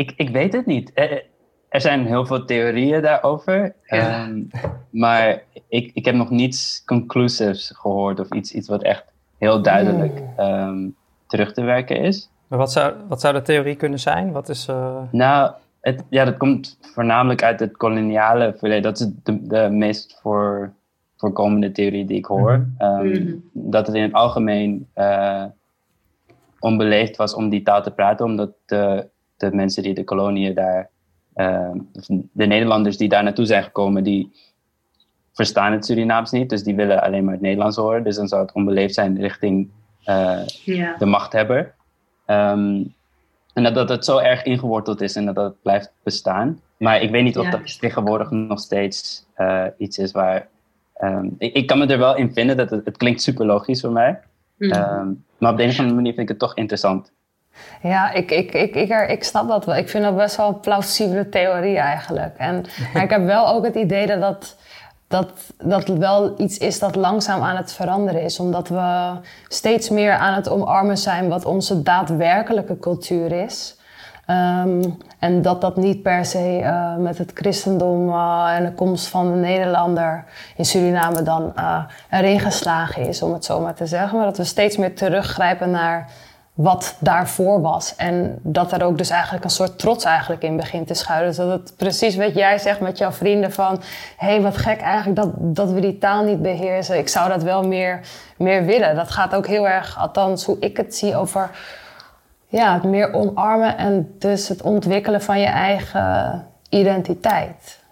ik, ik weet het niet. Er, er zijn heel veel theorieën daarover. Ja. Um, maar ik, ik heb nog niets conclusives gehoord of iets, iets wat echt heel duidelijk mm. um, terug te werken is. Maar wat zou, wat zou de theorie kunnen zijn? Wat is, uh... Nou, het, ja, dat komt voornamelijk uit het koloniale verleden. Dat is de, de meest voor voorkomende theorie die ik hoor. Um, mm. Dat het in het algemeen uh, onbeleefd was om die taal te praten, omdat de, de mensen die de koloniën daar, uh, de Nederlanders die daar naartoe zijn gekomen, die verstaan het Surinaams niet, dus die willen alleen maar het Nederlands horen. Dus dan zou het onbeleefd zijn richting uh, yeah. de machthebber. Um, en dat, dat het zo erg ingeworteld is en dat dat blijft bestaan. Maar ik weet niet of ja. dat tegenwoordig nog steeds iets is waar Um, ik, ik, kan me er wel in vinden, dat het, het klinkt super logisch voor mij. Mm. Um, maar op de een of andere manier vind ik het toch interessant. Ja, ik, ik, ik, ik, ik snap dat wel. Ik vind dat best wel een plausibele theorie eigenlijk. En, maar ik heb wel ook het idee dat dat, dat dat wel iets is dat langzaam aan het veranderen is. Omdat we steeds meer aan het omarmen zijn wat onze daadwerkelijke cultuur is. Um, en dat dat niet per se uh, met het christendom uh, en de komst van de Nederlander in Suriname dan uh, erin geslagen is, om het zo maar te zeggen. Maar dat we steeds meer teruggrijpen naar wat daarvoor was. En dat er ook dus eigenlijk een soort trots eigenlijk in begint te schuilen. Dus dat het precies wat jij zegt met jouw vrienden van... hé, hey, wat gek eigenlijk dat, dat we die taal niet beheersen. Ik zou dat wel meer, meer willen. Dat gaat ook heel erg, althans hoe ik het zie, over ja, het meer omarmen en dus het ontwikkelen van je eigen identiteit,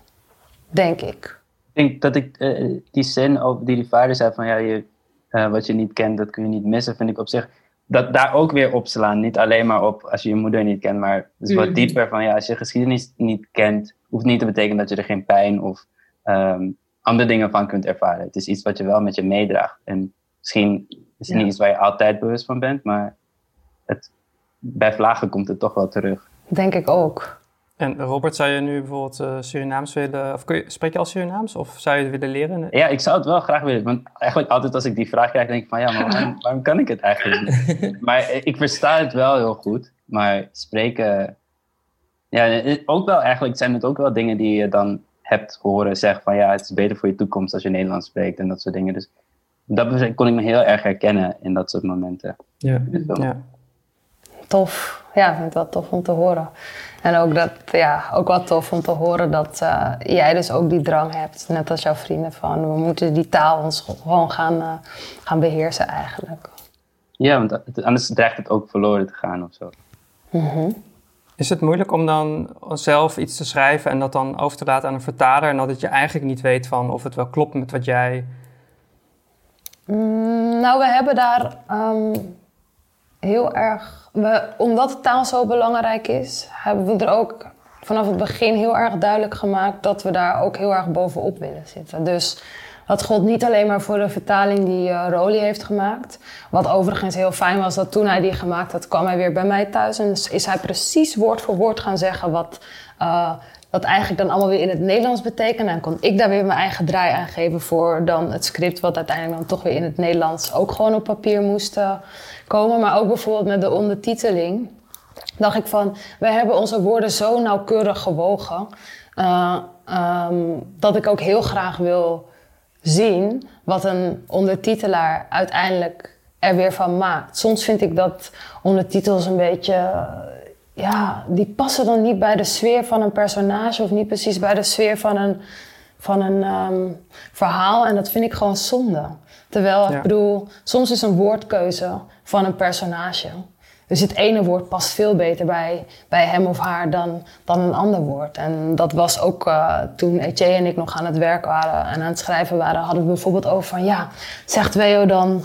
denk ik. Ik denk dat ik uh, die zin over die die vader zei van ja, je, uh, wat je niet kent, dat kun je niet missen, vind ik op zich dat daar ook weer op slaan. Niet alleen maar op als je je moeder niet kent, maar dus wat mm. dieper van ja, als je geschiedenis niet kent, hoeft niet te betekenen dat je er geen pijn of um, andere dingen van kunt ervaren. Het is iets wat je wel met je meedraagt. En misschien is het ja. niet iets waar je altijd bewust van bent, maar het, bij vlagen komt het toch wel terug. Denk ik ook. En Robert, zou je nu bijvoorbeeld uh, Surinaams willen... Of kun je, spreek je al Surinaams of zou je het willen leren? Ja, ik zou het wel graag willen. Want eigenlijk altijd als ik die vraag krijg, denk ik van... Ja, maar waarom, waarom kan ik het eigenlijk niet? maar ik versta het wel heel goed. Maar spreken... Ja, ook wel eigenlijk zijn het ook wel dingen die je dan hebt horen zeggen van... Ja, het is beter voor je toekomst als je Nederlands spreekt en dat soort dingen. Dus dat kon ik me heel erg herkennen in dat soort momenten. Ja, ja tof. Ja, ik vind het wel tof om te horen. En ook, dat, ja, ook wel tof om te horen dat uh, jij dus ook die drang hebt, net als jouw vrienden, van we moeten die taal ons gewoon gaan, uh, gaan beheersen eigenlijk. Ja, want anders dreigt het ook verloren te gaan of zo. Mm -hmm. Is het moeilijk om dan zelf iets te schrijven en dat dan over te laten aan een vertaler en dat je eigenlijk niet weet van of het wel klopt met wat jij... Mm, nou, we hebben daar um, heel erg. We, omdat taal zo belangrijk is, hebben we er ook vanaf het begin heel erg duidelijk gemaakt dat we daar ook heel erg bovenop willen zitten. Dus dat gold niet alleen maar voor de vertaling die uh, heeft gemaakt. Wat overigens heel fijn was, dat toen hij die gemaakt had, kwam hij weer bij mij thuis. En is hij precies woord voor woord gaan zeggen wat uh, dat eigenlijk dan allemaal weer in het Nederlands betekent. En kon ik daar weer mijn eigen draai aan geven voor dan het script, wat uiteindelijk dan toch weer in het Nederlands ook gewoon op papier moest uh, komen. Maar ook bijvoorbeeld met de ondertiteling. Dacht ik van, we hebben onze woorden zo nauwkeurig gewogen. Uh, um, dat ik ook heel graag wil zien wat een ondertitelaar uiteindelijk er weer van maakt. Soms vind ik dat ondertitels een beetje ja, die passen dan niet bij de sfeer van een personage of niet precies bij de sfeer van een, van een um, verhaal. En dat vind ik gewoon zonde. Terwijl, ik bedoel, soms is een woordkeuze van een personage. Dus het ene woord past veel beter bij, bij hem of haar dan, dan een ander woord. En dat was ook uh, toen Etienne en ik nog aan het werk waren en aan het schrijven waren, hadden we bijvoorbeeld over van ja, zegt Weo dan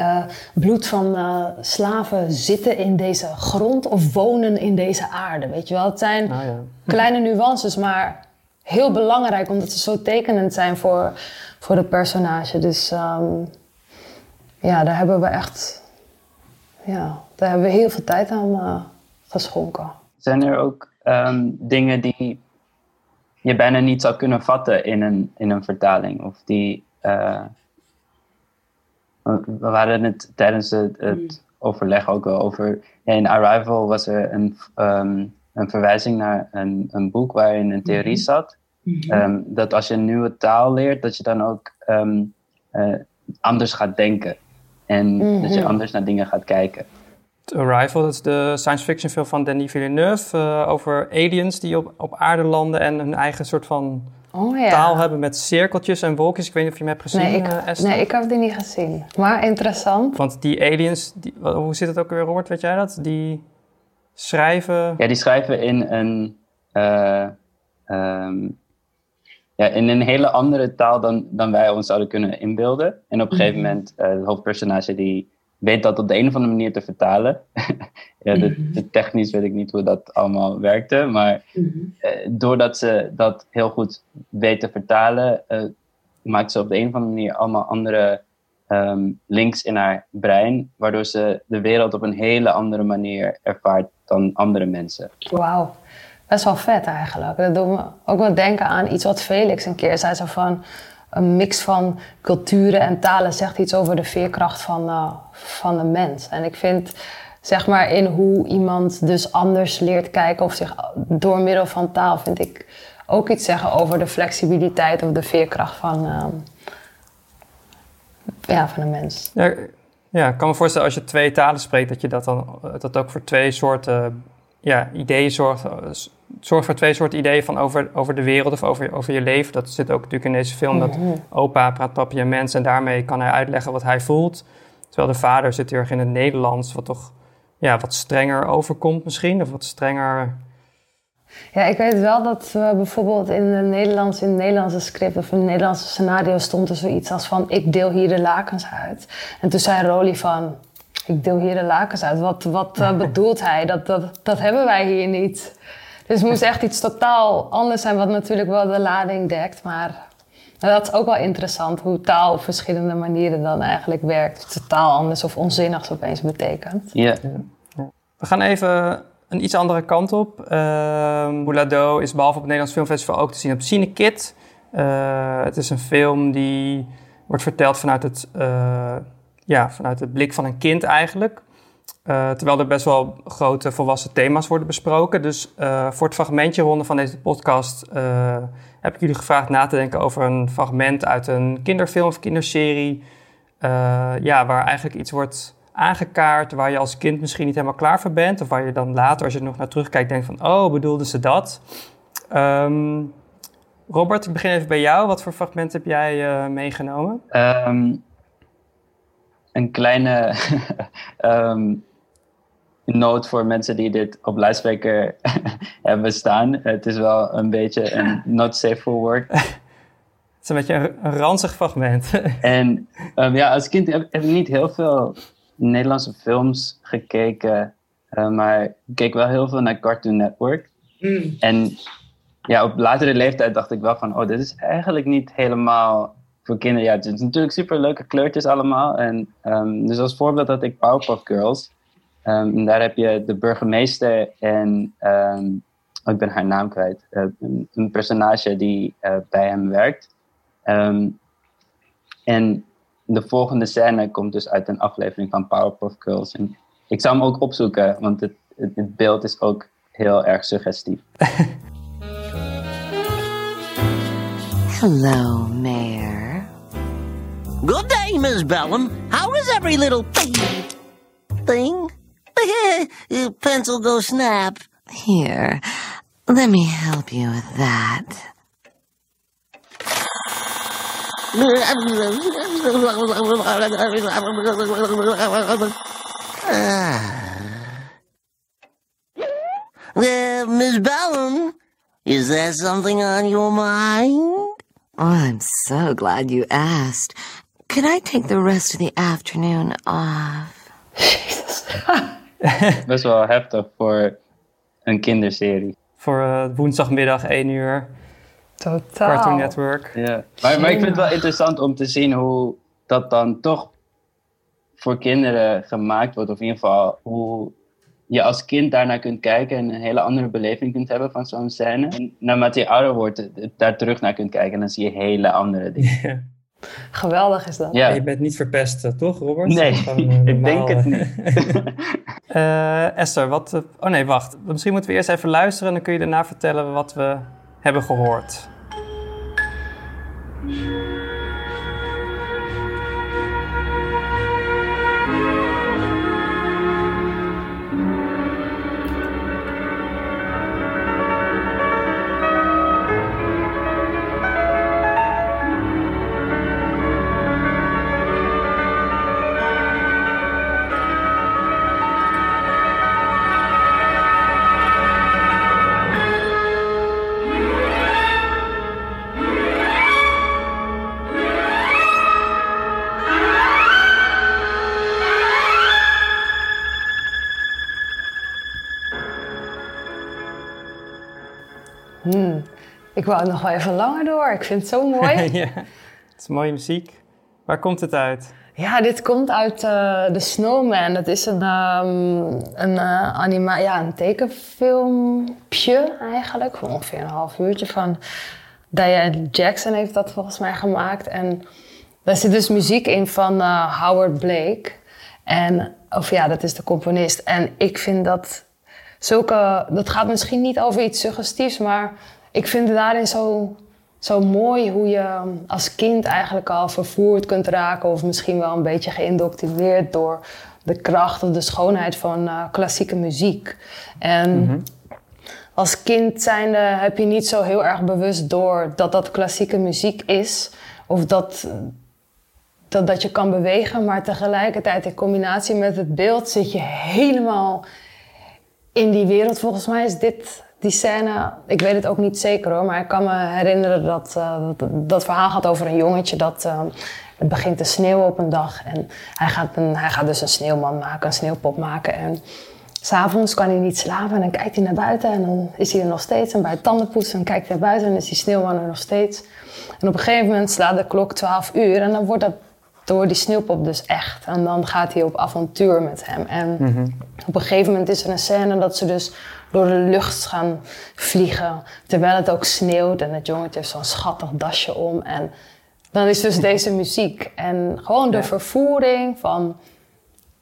uh, bloed van uh, slaven zitten in deze grond of wonen in deze aarde. Weet je wel, het zijn ja. kleine nuances, maar heel belangrijk omdat ze zo tekenend zijn voor, voor het personage. Dus um, ja, daar hebben we echt ja, daar hebben we heel veel tijd aan uh, geschonken. Zijn er ook um, dingen die je bijna niet zou kunnen vatten in een, in een vertaling? Of die we waren het tijdens het, het hmm. overleg ook al over. Ja, in Arrival was er een, um, een verwijzing naar een, een boek waarin een theorie hmm. zat. Um, dat als je een nieuwe taal leert, dat je dan ook um, uh, anders gaat denken. En dat je anders naar dingen gaat kijken. Arrival, dat is de science fiction film van Denis Villeneuve. Uh, over aliens die op, op aarde landen en hun eigen soort van oh, ja. taal hebben met cirkeltjes en wolkjes. Ik weet niet of je hem hebt gezien, nee, ik, uh, Nee, ik heb die niet gezien. Maar interessant. Want die aliens, die, hoe zit het ook weer, Robert? Weet jij dat? Die schrijven... Ja, die schrijven in een... Uh, um, ja, in een hele andere taal dan, dan wij ons zouden kunnen inbeelden. En op een gegeven mhm. moment, uh, het hoofdpersonage die weet dat op de een of andere manier te vertalen. ja, de, mhm. de technisch weet ik niet hoe dat allemaal werkte, maar mhm. eh, doordat ze dat heel goed weet te vertalen, uh, maakt ze op de een of andere manier allemaal andere um, links in haar brein, waardoor ze de wereld op een hele andere manier ervaart dan andere mensen. Wauw, best wel vet eigenlijk. Dat doet me ook wel denken aan iets wat Felix een keer zei, zo van een mix van culturen en talen zegt iets over de veerkracht van, uh, van de mens. En ik vind, zeg maar, in hoe iemand dus anders leert kijken of zich door middel van taal, vind ik ook iets zeggen over de flexibiliteit of de veerkracht van, uh, ja, van de mens. Ja, ik kan me voorstellen als je twee talen spreekt, dat je dat dan dat ook voor twee soorten ja, ideeën zorgt zorgt voor twee soorten ideeën van over, over de wereld of over, over je leven. Dat zit ook natuurlijk in deze film. Dat mhm. opa praat papje en mens en daarmee kan hij uitleggen wat hij voelt. Terwijl de vader zit heel erg in het Nederlands, wat toch ja, wat strenger overkomt misschien. Of wat strenger... Ja, ik weet wel dat we bijvoorbeeld in, de Nederlands, in het Nederlandse script of in het Nederlandse scenario stond er zoiets als van ik deel hier de lakens uit. En toen zei Rolly van ik deel hier de lakens uit. Wat, wat uh, bedoelt hij? Dat, dat, dat hebben wij hier niet. Dus het moest echt iets totaal anders zijn, wat natuurlijk wel de lading dekt. Maar dat is ook wel interessant, hoe taal op verschillende manieren dan eigenlijk werkt. Totaal anders of onzinnigs opeens betekent. Ja. We gaan even een iets andere kant op. Uh, Boulado is behalve op het Nederlands Filmfestival ook te zien op Cinekit. Uh, het is een film die wordt verteld vanuit het, uh, ja, vanuit het blik van een kind eigenlijk. Uh, terwijl er best wel grote volwassen thema's worden besproken. Dus uh, voor het fragmentje ronde van deze podcast uh, heb ik jullie gevraagd na te denken over een fragment uit een kinderfilm of kinderserie. ja, waar eigenlijk iets wordt aangekaart waar je als kind misschien niet helemaal klaar voor bent. Of waar je dan later, als je er nog naar terugkijkt, denkt van, oh, bedoelden ze dat? Um, Robert, ik begin even bij jou. Wat voor fragment heb jij meegenomen? Um, een kleine um, noot voor mensen die dit op luidspreker hebben staan. Het is wel een beetje een not safe for work. Het is een beetje een, ranzig fragment. en um, ja, als kind heb, ik niet heel veel Nederlandse films gekeken. Uh, maar ik keek wel heel veel naar Cartoon Network. Mm. En ja, op latere leeftijd dacht ik wel van... oh, dit is eigenlijk niet helemaal voor kinderen, ja, het is natuurlijk super leuke kleurtjes allemaal. En, ehm, dus als voorbeeld had ik Powerpuff Girls. Ehm, daar heb je de burgemeester en, ehm, oh, ik ben haar naam kwijt, uh, een, een, personage die uh, bij hem werkt. en de volgende scène komt dus uit een aflevering van Powerpuff Girls. En ik zou hem ook opzoeken, want het, het, het beeld is ook heel erg suggestief. Hello, Mayor. Good day, Miss Bellum. How is every little thing? Pencil go snap. Here, let me help you with that. Uh, Miss Bellum, is there something on your mind? Oh, I'm so glad you asked. Could I take the rest of the afternoon off? Best wel heftig voor een kinderserie. Voor uh, woensdagmiddag 1 uur. Totaal. Cartoon Network. Ja. Maar, maar ik vind het wel interessant om te zien hoe dat dan toch voor kinderen gemaakt wordt. Of in ieder geval hoe je als kind daarnaar kunt kijken en een hele andere beleving kunt hebben van zo'n scène. En naarmate je ouder wordt, daar terug naar kunt kijken en dan zie je hele andere dingen. Geweldig is dat. Ja. Je bent niet verpest, toch Robert? Nee, gewoon, ik denk het niet. uh, Esther, wat... oh nee, wacht. Misschien moeten we eerst even luisteren en dan kun je daarna vertellen wat we hebben gehoord. Ik wou nog wel even langer door. Ik vind het zo mooi. ja, het is mooie muziek. Waar komt het uit? Ja, dit komt uit uh, The Snowman. Dat is een, um, een, uh, anima ja, een tekenfilmpje eigenlijk. Van ongeveer een half uurtje van Diane Jackson heeft dat volgens mij gemaakt. En daar zit dus muziek in van uh, Howard Blake. En, of ja, dat is de componist. En ik vind dat zulke... Dat gaat misschien niet over iets suggestiefs, maar ik vind het daarin zo, zo mooi hoe je als kind eigenlijk al vervoerd kunt raken of misschien wel een beetje geïndoctrineerd door de kracht of de schoonheid van uh, klassieke muziek. En mm -hmm. als kind zijnde heb je niet zo heel erg bewust door dat dat klassieke muziek is of dat, dat, dat je kan bewegen, maar tegelijkertijd in combinatie met het beeld zit je helemaal in die wereld. Volgens mij is dit die scène, ik weet het ook niet zeker hoor, maar ik kan me herinneren dat uh, dat, dat, verhaal gaat over een jongetje dat uh, het begint te sneeuwen op een dag. En hij gaat, een, hij gaat dus een sneeuwman maken, een sneeuwpop maken. En s'avonds kan hij niet slapen en dan kijkt hij naar buiten en dan is hij er nog steeds. En bij het tandenpoetsen dan kijkt hij naar buiten en is die sneeuwman er nog steeds. En op een gegeven moment slaat de klok 12 uur en dan wordt dat door die sneeuwpop dus echt. En dan gaat hij op avontuur met hem. En mm -hmm. op een gegeven moment is er een scène dat ze dus door de lucht gaan vliegen. Terwijl het ook sneeuwt en het jongetje heeft zo'n schattig dasje om. En dan is dus deze muziek. En gewoon de ja. vervoering van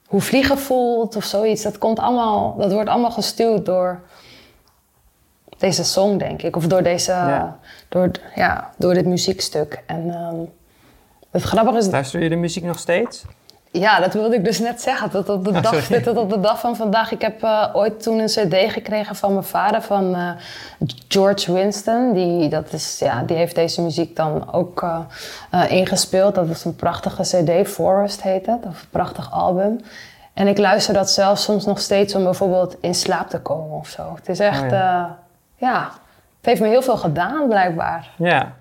hoe vliegen voelt of zoiets. Dat, komt allemaal, dat wordt allemaal gestuurd door deze song, denk ik. Of door, deze, ja. Door, ja, door dit muziekstuk. En um, het grappige is... Luister je de muziek nog steeds? Ja, dat wilde ik dus net zeggen. Tot op de, oh, dag, tot op de dag van vandaag. Ik heb uh, ooit toen een cd gekregen van mijn vader, van uh, George Winston. Die, dat is, ja, die heeft deze muziek dan ook uh, ingespeeld. Dat is een prachtige cd, Forest heet het. Of een prachtig album. En ik luister dat zelf soms nog steeds om bijvoorbeeld in slaap te komen of zo. Het is echt, oh, ja. ja, het heeft me heel veel gedaan blijkbaar. Ja,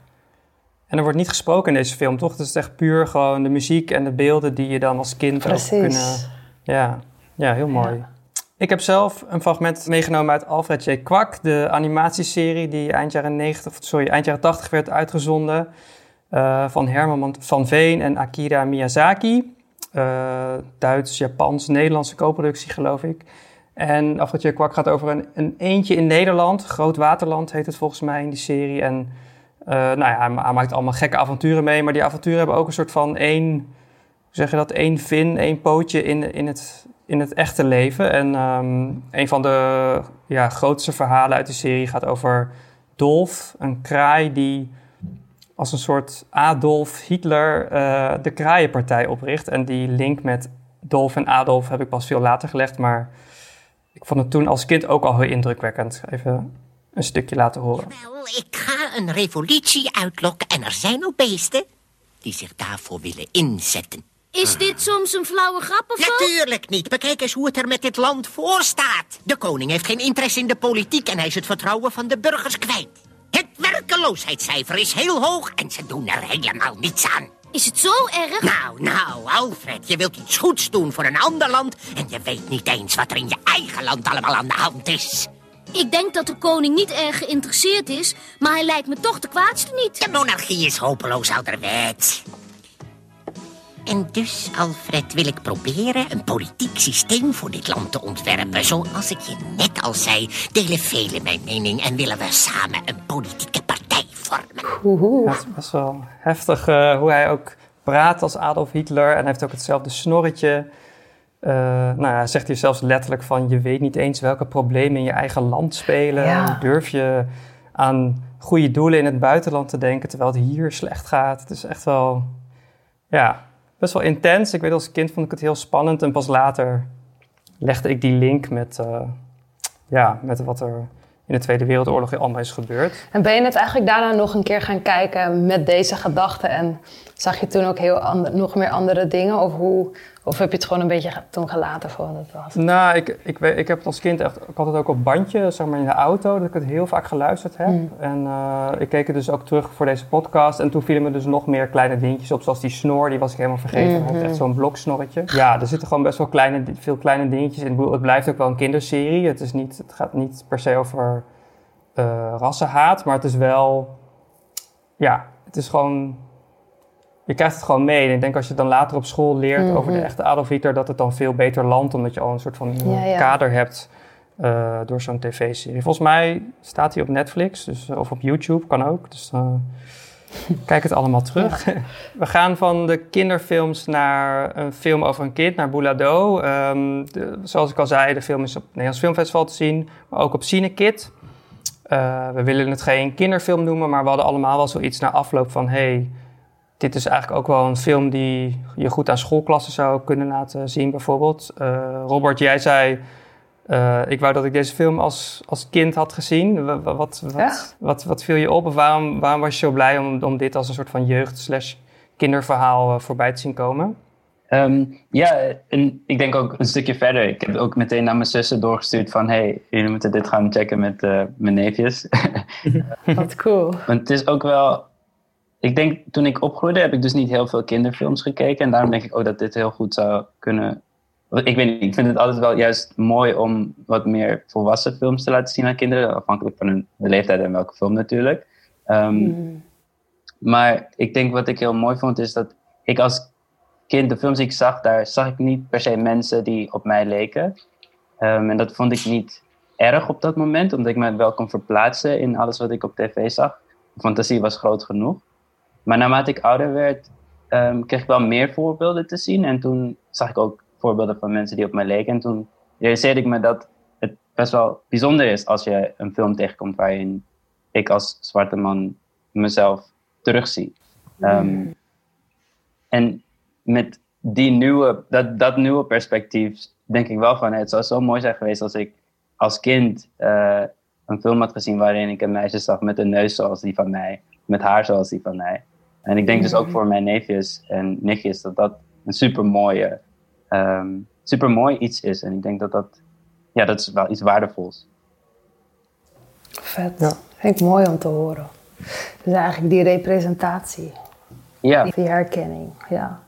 en er wordt niet gesproken in deze film, toch? Het is echt puur gewoon de muziek en de beelden die je dan als kind Precies. ook kunnen... Ja, ja heel mooi. Ja. Ik heb zelf een fragment meegenomen uit Alfred J. Kwak, de animatieserie die eind jaren, 90, sorry, eind jaren 80 werd uitgezonden. eh, van Herman van Veen en Akira Miyazaki. Uh, Duits, Japans, Nederlandse co-productie, geloof ik. En Afrotier Kwak gaat over een, een eentje in Nederland. Groot Waterland heet het volgens mij in die serie. En nou ja, hij maakt allemaal gekke avonturen mee. Maar die avonturen hebben ook een soort van één, zeg je dat, één vin, één pootje in, in, het, in het echte leven. En um, een van de ja, grootste verhalen uit de serie gaat over Dolf, een kraai die als een soort Adolf Hitler uh, de kraaienpartij opricht. En die link met Dolf en Adolf heb ik pas veel later gelegd, maar ik vond het toen als kind ook al heel indrukwekkend. Even een stukje laten horen. Wel, ik ga een revolutie uitlokken en er zijn ook beesten die zich daarvoor willen inzetten. Is dit soms een flauwe grap of zo? Natuurlijk niet. Bekijk eens hoe het er met dit land voor staat. De koning heeft geen interesse in de politiek en hij is het vertrouwen van de burgers kwijt. Het werkeloosheidscijfer is heel hoog en ze doen er helemaal niets aan. Is het zo erg? Nou, nou, Alfred, je wilt iets goeds doen voor een ander land... en je weet niet eens wat er in je eigen land allemaal aan de hand is. Ik denk dat de koning niet erg geïnteresseerd is, maar hij lijkt me toch de kwaadste niet. De monarchie is hopeloos ouderwets. En dus, Alfred, wil ik proberen een politiek systeem voor dit land te ontwerpen. Zoals ik je net al zei, delen velen mijn mening en willen we samen een politieke partij vormen. Ja, het is best wel heftig uh, hoe hij ook praat als Adolf Hitler. En hij heeft ook hetzelfde snorretje. Uh, nou ja, zegt hij zelfs letterlijk van... je weet niet eens welke problemen in je eigen land spelen. Ja. Durf je aan goede doelen in het buitenland te denken... terwijl het hier slecht gaat. Het is echt wel... Ja, best wel intens. Ik weet als kind vond ik het heel spannend. En pas later legde ik die link met, uh, ja, met wat er in de Tweede Wereldoorlog allemaal is gebeurd. En ben je het eigenlijk daarna nog een keer gaan kijken met deze gedachten? En zag je toen ook heel ander, nog meer andere dingen? Of, hoe, of heb je het gewoon een beetje toen gelaten voor wat het was? Nou, ik, ik, weet, ik heb het als kind echt... Ik had het ook op bandje, zeg maar in de auto, dat ik het heel vaak geluisterd heb. Mm. En uh, ik keek het dus ook terug voor deze podcast. En toen vielen me dus nog meer kleine dingetjes op, zoals die snor, die was ik helemaal vergeten. Mhm. Hij heeft echt zo'n bloksnorretje. Ja, er zitten gewoon best wel kleine, veel kleine dingetjes in. Ik bedoel, Het blijft ook wel een kinderserie. Het, is niet, het gaat niet per se over uh, rassenhaat, maar het is wel... Ja, het is gewoon je krijgt het gewoon mee. En ik denk als je dan later op school leert Mhm. over de echte Adolf Hitler, dat het dan veel beter landt, omdat je al een soort van Ja, ja. kader hebt uh, door zo'n tv-serie. Volgens mij staat hij op Netflix dus, of op YouTube, kan ook. Dus uh, kijk het allemaal terug. We gaan van de kinderfilms naar een film over een kind, naar Boulado. Um, de, zoals ik al zei, de film is op het Nederlands Filmfestival te zien, maar ook op Cinekid. Uh, we willen het geen kinderfilm noemen, maar we hadden allemaal wel zoiets na afloop van... Hey, dit is eigenlijk ook wel een film die je goed aan schoolklassen zou kunnen laten zien, bijvoorbeeld. Uh, Robert, jij zei, uh, ik wou dat ik deze film als, als kind had gezien. Wat, wat, wat, wat, wat viel je op? Of waarom, waarom was je zo blij om, om dit als een soort van jeugd kinderverhaal uh, voorbij te zien komen? Um, ja, en ik denk ook een stukje verder. Ik heb het ook meteen naar mijn zussen doorgestuurd van... hey, jullie moeten dit gaan checken met uh, mijn neefjes. Wat cool. Want het is ook wel... Ik denk, toen ik opgroeide heb ik dus niet heel veel kinderfilms gekeken. En daarom denk ik ook dat dit heel goed zou kunnen... Ik weet niet, ik vind het altijd wel juist mooi om wat meer volwassen films te laten zien aan kinderen. Afhankelijk van hun leeftijd en welke film natuurlijk. Um, Mm. Maar ik denk wat ik heel mooi vond is dat ik als kind, de films die ik zag, daar zag ik niet per se mensen die op mij leken. Um, en dat vond ik niet erg op dat moment, omdat ik me wel kon verplaatsen in alles wat ik op tv zag. De fantasie was groot genoeg. Maar naarmate ik ouder werd, um, kreeg ik wel meer voorbeelden te zien. En toen zag ik ook voorbeelden van mensen die op mij leken. En toen realiseerde ik me dat het best wel bijzonder is als je een film tegenkomt waarin ik als zwarte man mezelf terugzie. Um, en met die nieuwe, dat, dat nieuwe perspectief denk ik wel van het zou zo mooi zijn geweest als ik als kind uh, een film had gezien waarin ik een meisje zag met een neus zoals die van mij, met haar zoals die van mij. En ik denk dus ook voor mijn neefjes en nichtjes dat dat een super mooie, um, super mooi iets is. En ik denk dat dat, ja, dat is wel iets waardevols. Vet. Ja. Vind ik mooi om te horen. Dus eigenlijk die representatie. Ja. Die herkenning, ja.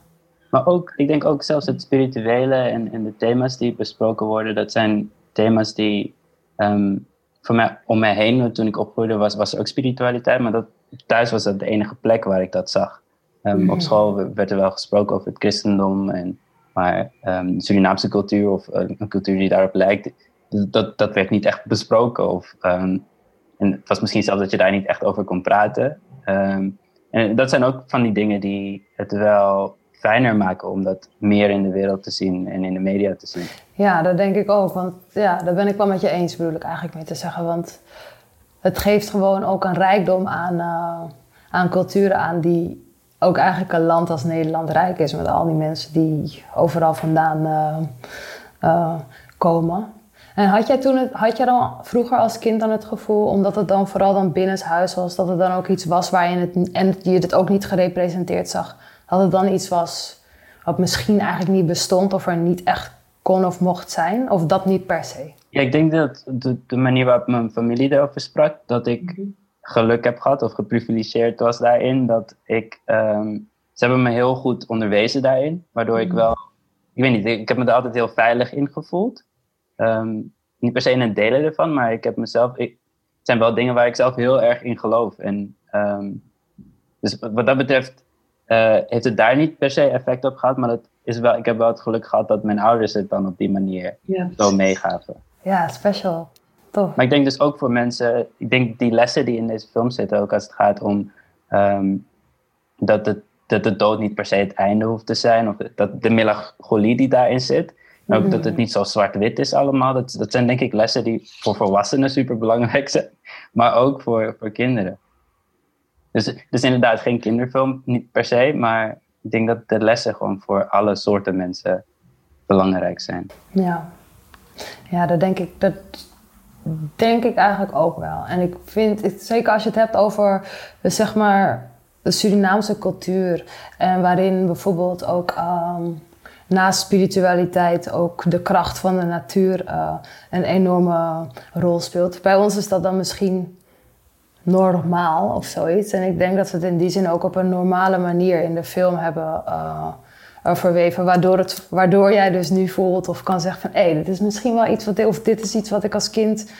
Maar ook, ik denk ook zelfs het spirituele en, en de thema's die besproken worden, dat zijn thema's die um, voor mij om mij heen, toen ik opgroeide, was, was er ook spiritualiteit, maar dat thuis was dat de enige plek waar ik dat zag. Ehm, Op school werd er wel gesproken over het christendom, en, maar um, Surinaamse cultuur of een cultuur die daarop lijkt, dat, dat werd niet echt besproken. Of, en het was misschien zelfs dat je daar niet echt over kon praten. en dat zijn ook van die dingen die het wel fijner maken om dat meer in de wereld te zien en in de media te zien. Ja, dat denk ik ook. Want ja, daar ben ik wel met je eens, bedoel ik eigenlijk mee te zeggen. Want het geeft gewoon ook een rijkdom aan, uh, aan culturen aan die ook eigenlijk een land als Nederland rijk is. Met al die mensen die overal vandaan uh, uh, komen. En had jij, toen had jij dan vroeger als kind dan het gevoel, omdat het dan vooral dan binnenshuis was, dat het dan ook iets was waar je het, en je het ook niet gerepresenteerd zag, dat het dan iets was wat misschien eigenlijk niet bestond of er niet echt kon of mocht zijn? Of dat niet per se? Ja, ik denk dat de, de manier waarop mijn familie erover sprak, dat ik mhm. geluk heb gehad of geprivilegeerd was daarin. Dat ik, um, ze hebben me heel goed onderwezen daarin, waardoor ik mhm. wel, ik weet niet, ik heb me er altijd heel veilig in gevoeld. Ehm, niet per se in het delen ervan, maar ik heb mezelf, ik, het zijn wel dingen waar ik zelf heel erg in geloof. En um, dus wat dat betreft uh, heeft het daar niet per se effect op gehad, maar het is wel, ik heb wel het geluk gehad dat mijn ouders het dan op die manier zo meegaven. Ja, special. Tof. Maar ik denk dus ook voor mensen, ik denk die lessen die in deze film zitten, ook als het gaat om um, dat, het, dat de dood niet per se het einde hoeft te zijn, of dat de melancholie die daarin zit, en ook dat het mhm. niet zo zwart-wit is allemaal. Dat, dat zijn denk ik lessen die voor volwassenen super belangrijk zijn, maar ook voor, voor kinderen. Dus, dus inderdaad, geen kinderfilm, niet per se, maar ik denk dat de lessen gewoon voor alle soorten mensen belangrijk zijn. Ja, ja dat denk ik, dat denk ik eigenlijk ook wel. En ik vind, zeker als je het hebt over, zeg maar, de Surinaamse cultuur. En waarin bijvoorbeeld ook um, naast spiritualiteit ook de kracht van de natuur uh, een enorme rol speelt. Bij ons is dat dan misschien normaal of zoiets. En ik denk dat we het in die zin ook op een normale manier in de film hebben uh, verweven. Waardoor, het, waardoor jij dus nu voelt of kan zeggen van... hé, hey, dit is misschien wel iets wat... of dit is iets wat ik als kind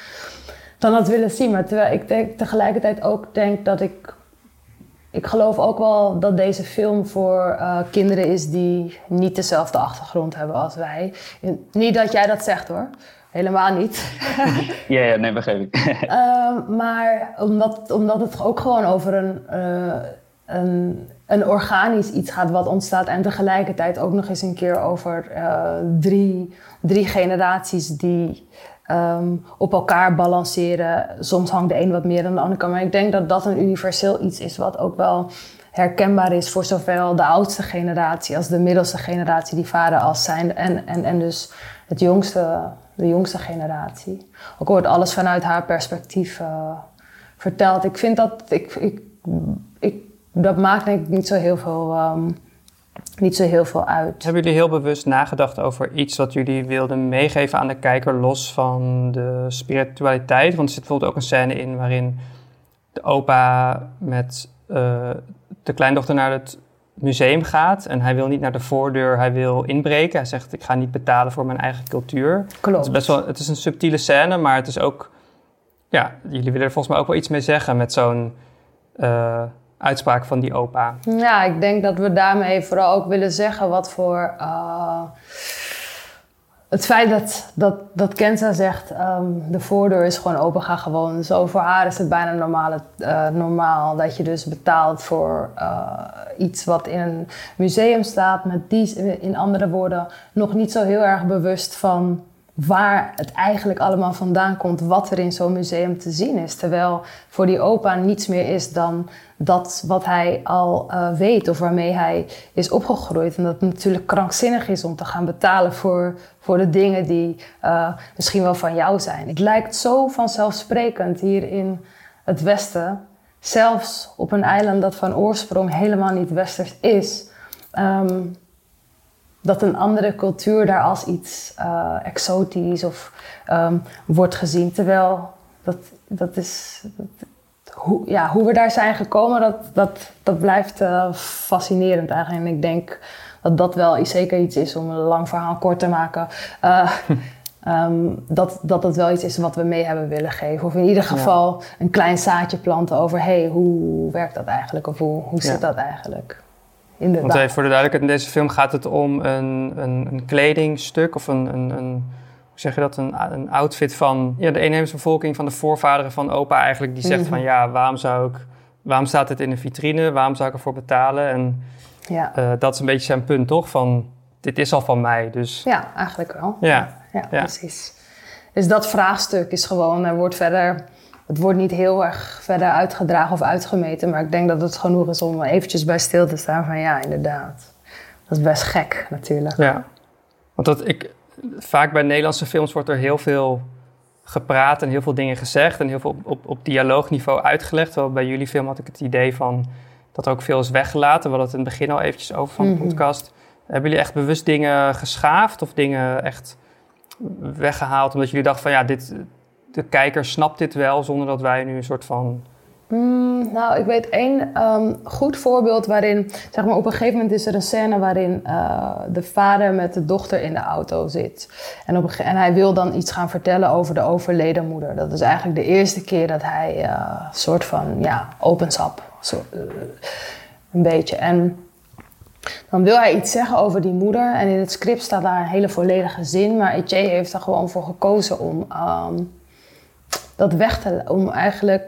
dan had willen zien. Maar terwijl ik denk, tegelijkertijd ook denk dat ik... Ik geloof ook wel dat deze film voor uh, kinderen is die niet dezelfde achtergrond hebben als wij. Niet dat jij dat zegt hoor. Helemaal niet. ja, ja, nee, begrijp ik. uh, maar omdat, omdat het ook gewoon over een, uh, een, een, organisch iets gaat wat ontstaat. En tegelijkertijd ook nog eens een keer over uh, drie, drie generaties die um, op elkaar balanceren. Soms hangt de een wat meer dan de andere Maar ik denk dat dat een universeel iets is wat ook wel herkenbaar is voor zowel de oudste generatie als de middelste generatie die vader als zijn. En, en, en dus het jongste de jongste generatie. Ook wordt alles vanuit haar perspectief uh, verteld. Ik vind dat, ik, ik, dat maakt denk ik niet zo heel veel, um, niet zo heel veel uit. Hebben jullie heel bewust nagedacht over iets wat jullie wilden meegeven aan de kijker, los van de spiritualiteit? Want er zit bijvoorbeeld ook een scène in waarin de opa met uh, de kleindochter naar het museum gaat en hij wil niet naar de voordeur, hij wil inbreken. Hij zegt: Ik ga niet betalen voor mijn eigen cultuur. Klopt. Het is, best wel, het is een subtiele scène, maar het is ook. Ja, jullie willen er volgens mij ook wel iets mee zeggen met zo'n uh, uitspraak van die opa. Ja, ik denk dat we daarmee vooral ook willen zeggen wat voor. Uh, het feit dat, dat, dat Kenza zegt, um, de voordeur is gewoon open, ga gewoon. Zo voor haar is het bijna normaal, uh, normaal dat je dus betaalt voor uh, iets wat in een museum staat. Met die, in andere woorden, nog niet zo heel erg bewust van waar het eigenlijk allemaal vandaan komt, wat er in zo'n museum te zien is. Terwijl voor die opa niets meer is dan dat wat hij al uh, weet of waarmee hij is opgegroeid. En dat het natuurlijk krankzinnig is om te gaan betalen voor, voor de dingen die uh, misschien wel van jou zijn. Het lijkt zo vanzelfsprekend hier in het Westen, zelfs op een eiland dat van oorsprong helemaal niet westers is. Um, dat een andere cultuur daar als iets uh, exotisch of um, wordt gezien. Terwijl dat, dat is. Dat, hoe, ja, hoe we daar zijn gekomen, dat, dat, dat blijft uh, fascinerend eigenlijk. En ik denk dat dat wel zeker iets is om een lang verhaal kort te maken. Uh, ehm, dat, dat het wel iets is wat we mee hebben willen geven. Of in ieder geval een klein zaadje planten over... hé, hey, hoe werkt dat eigenlijk? Of hoe, hoe zit Ja. dat eigenlijk? Inderdaad. Want even voor de duidelijkheid, in deze film gaat het om een, een, een kledingstuk of een, een, een, hoe zeg je dat, een, een outfit van ja, de inheemse bevolking, van de voorvaderen van opa eigenlijk. Die zegt Mhm. van ja, waarom zou ik, waarom staat het in een vitrine? Waarom zou ik ervoor betalen? En Ja. eh, dat is een beetje zijn punt toch? Van dit is al van mij, dus ja, eigenlijk wel. ja. Ja, Ja. precies. Dus dat vraagstuk is gewoon, er wordt verder, het wordt niet heel erg verder uitgedragen of uitgemeten, maar ik denk dat het genoeg is om eventjes bij stil te staan van ja, inderdaad. Dat is best gek natuurlijk. Ja, want dat ik, vaak bij Nederlandse films wordt er heel veel gepraat en heel veel dingen gezegd en heel veel op, op, op dialoogniveau uitgelegd. Terwijl bij jullie film had ik het idee van dat er ook veel is weggelaten. We hadden het in het begin al eventjes over van de Mhm. podcast. Hebben jullie echt bewust dingen geschaafd of dingen echt weggehaald omdat jullie dachten van ja, dit, de kijker snapt dit wel zonder dat wij nu een soort van... Mm, nou, ik weet één ehm, goed voorbeeld waarin, zeg maar, op een gegeven moment is er een scène waarin eh, de vader met de dochter in de auto zit. En, op een, en hij wil dan iets gaan vertellen over de overleden moeder. Dat is eigenlijk de eerste keer dat hij eh, een soort van, ja, opens up. Zo, eh, een beetje. En dan wil hij iets zeggen over die moeder. En in het script staat daar een hele volledige zin. Maar Etienne heeft er gewoon voor gekozen om ehm, dat weg te, om eigenlijk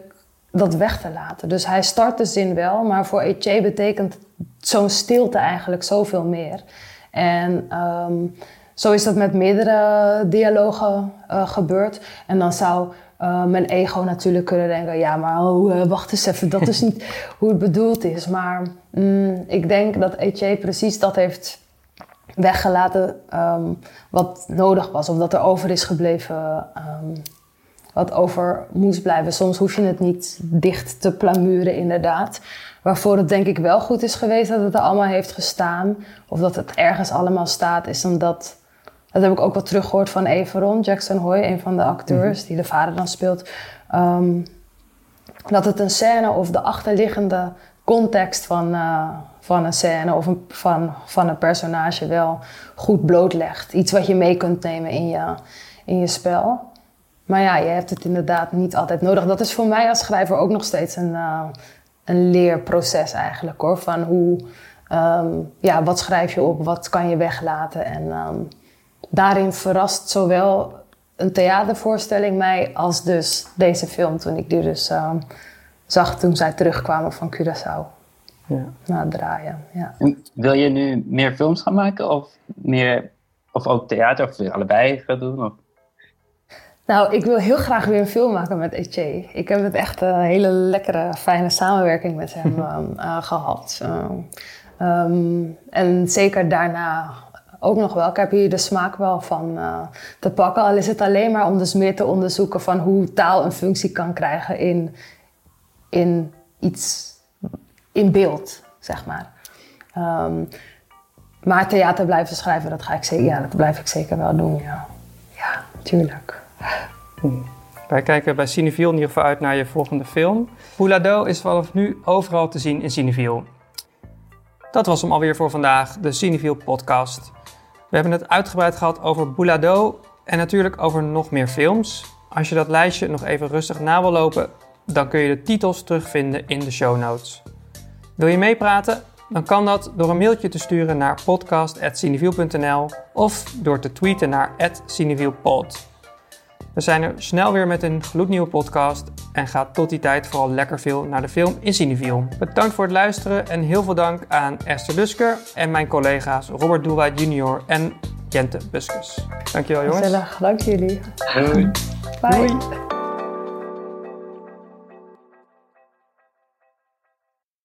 dat weg te laten. Dus hij start de zin wel, maar voor Etienne betekent zo'n stilte eigenlijk zoveel meer. En ehm, zo is dat met meerdere dialogen eh, gebeurd. En dan zou eh, mijn ego natuurlijk kunnen denken: ja, maar oh, eh, wacht eens even, dat is niet hoe het bedoeld is. Maar mm, ik denk dat Etienne precies dat heeft weggelaten ehm, wat nodig was, of dat er over is gebleven. ehm, wat over moest blijven. Soms hoef je het niet dicht te plamuren, inderdaad. Waarvoor het denk ik wel goed is geweest dat het er allemaal heeft gestaan. Of dat het ergens allemaal staat, is omdat... Dat heb ik ook wel teruggehoord van Everon, Jackson Hoy, een van de acteurs die de vader dan speelt. Ehm, dat het een scène of de achterliggende context van, eh, van een scène of een, van, van een personage wel goed blootlegt. Iets wat je mee kunt nemen in je, in je spel. Maar ja, je hebt het inderdaad niet altijd nodig. Dat is voor mij als schrijver ook nog steeds een, eh, een leerproces eigenlijk hoor. Van hoe, ehm, ja, wat schrijf je op, wat kan je weglaten. En ehm, daarin verrast zowel een theatervoorstelling mij als dus deze film. Toen ik die dus ehm, zag toen zij terugkwamen van Curaçao. Ja. Na het draaien, ja. En Wil je nu meer films gaan maken of, meer, of ook theater of allebei gaan doen? Of? Nou, ik wil heel graag weer een film maken met Etienne. Ik heb het echt een hele lekkere, fijne samenwerking met hem ehm, eh, gehad. Ehm, ehm, en zeker daarna ook nog wel. Ik heb hier de smaak wel van eh, te pakken. Al is het alleen maar om dus meer te onderzoeken van hoe taal een functie kan krijgen in, in iets, in beeld, zeg maar. Maar theater blijven schrijven, dat ga ik zeker, ja, dat blijf ik zeker wel doen, ja. Ja, tuurlijk. Wij kijken bij Cineville in ieder geval uit naar je volgende film. Poulado is vanaf nu overal te zien in Cineville. Dat was hem alweer voor vandaag, de Cineville podcast. We hebben het uitgebreid gehad over Boulado en natuurlijk over nog meer films. Als je dat lijstje nog even rustig na wil lopen, dan kun je de titels terugvinden in de show notes. Wil je meepraten? Dan kan dat door een mailtje te sturen naar podcast.cineviel.nl of door te tweeten naar @cinevielpod. We zijn er snel weer met een gloednieuwe podcast en ga tot die tijd vooral lekker veel naar de film in. Bedankt voor het luisteren en heel veel dank aan Esther Lusker en mijn collega's Robert Doelwa Jr. en Jente Buskus. Dankjewel jongens. Gezellig, dank jullie. Doei. Bye. Doei.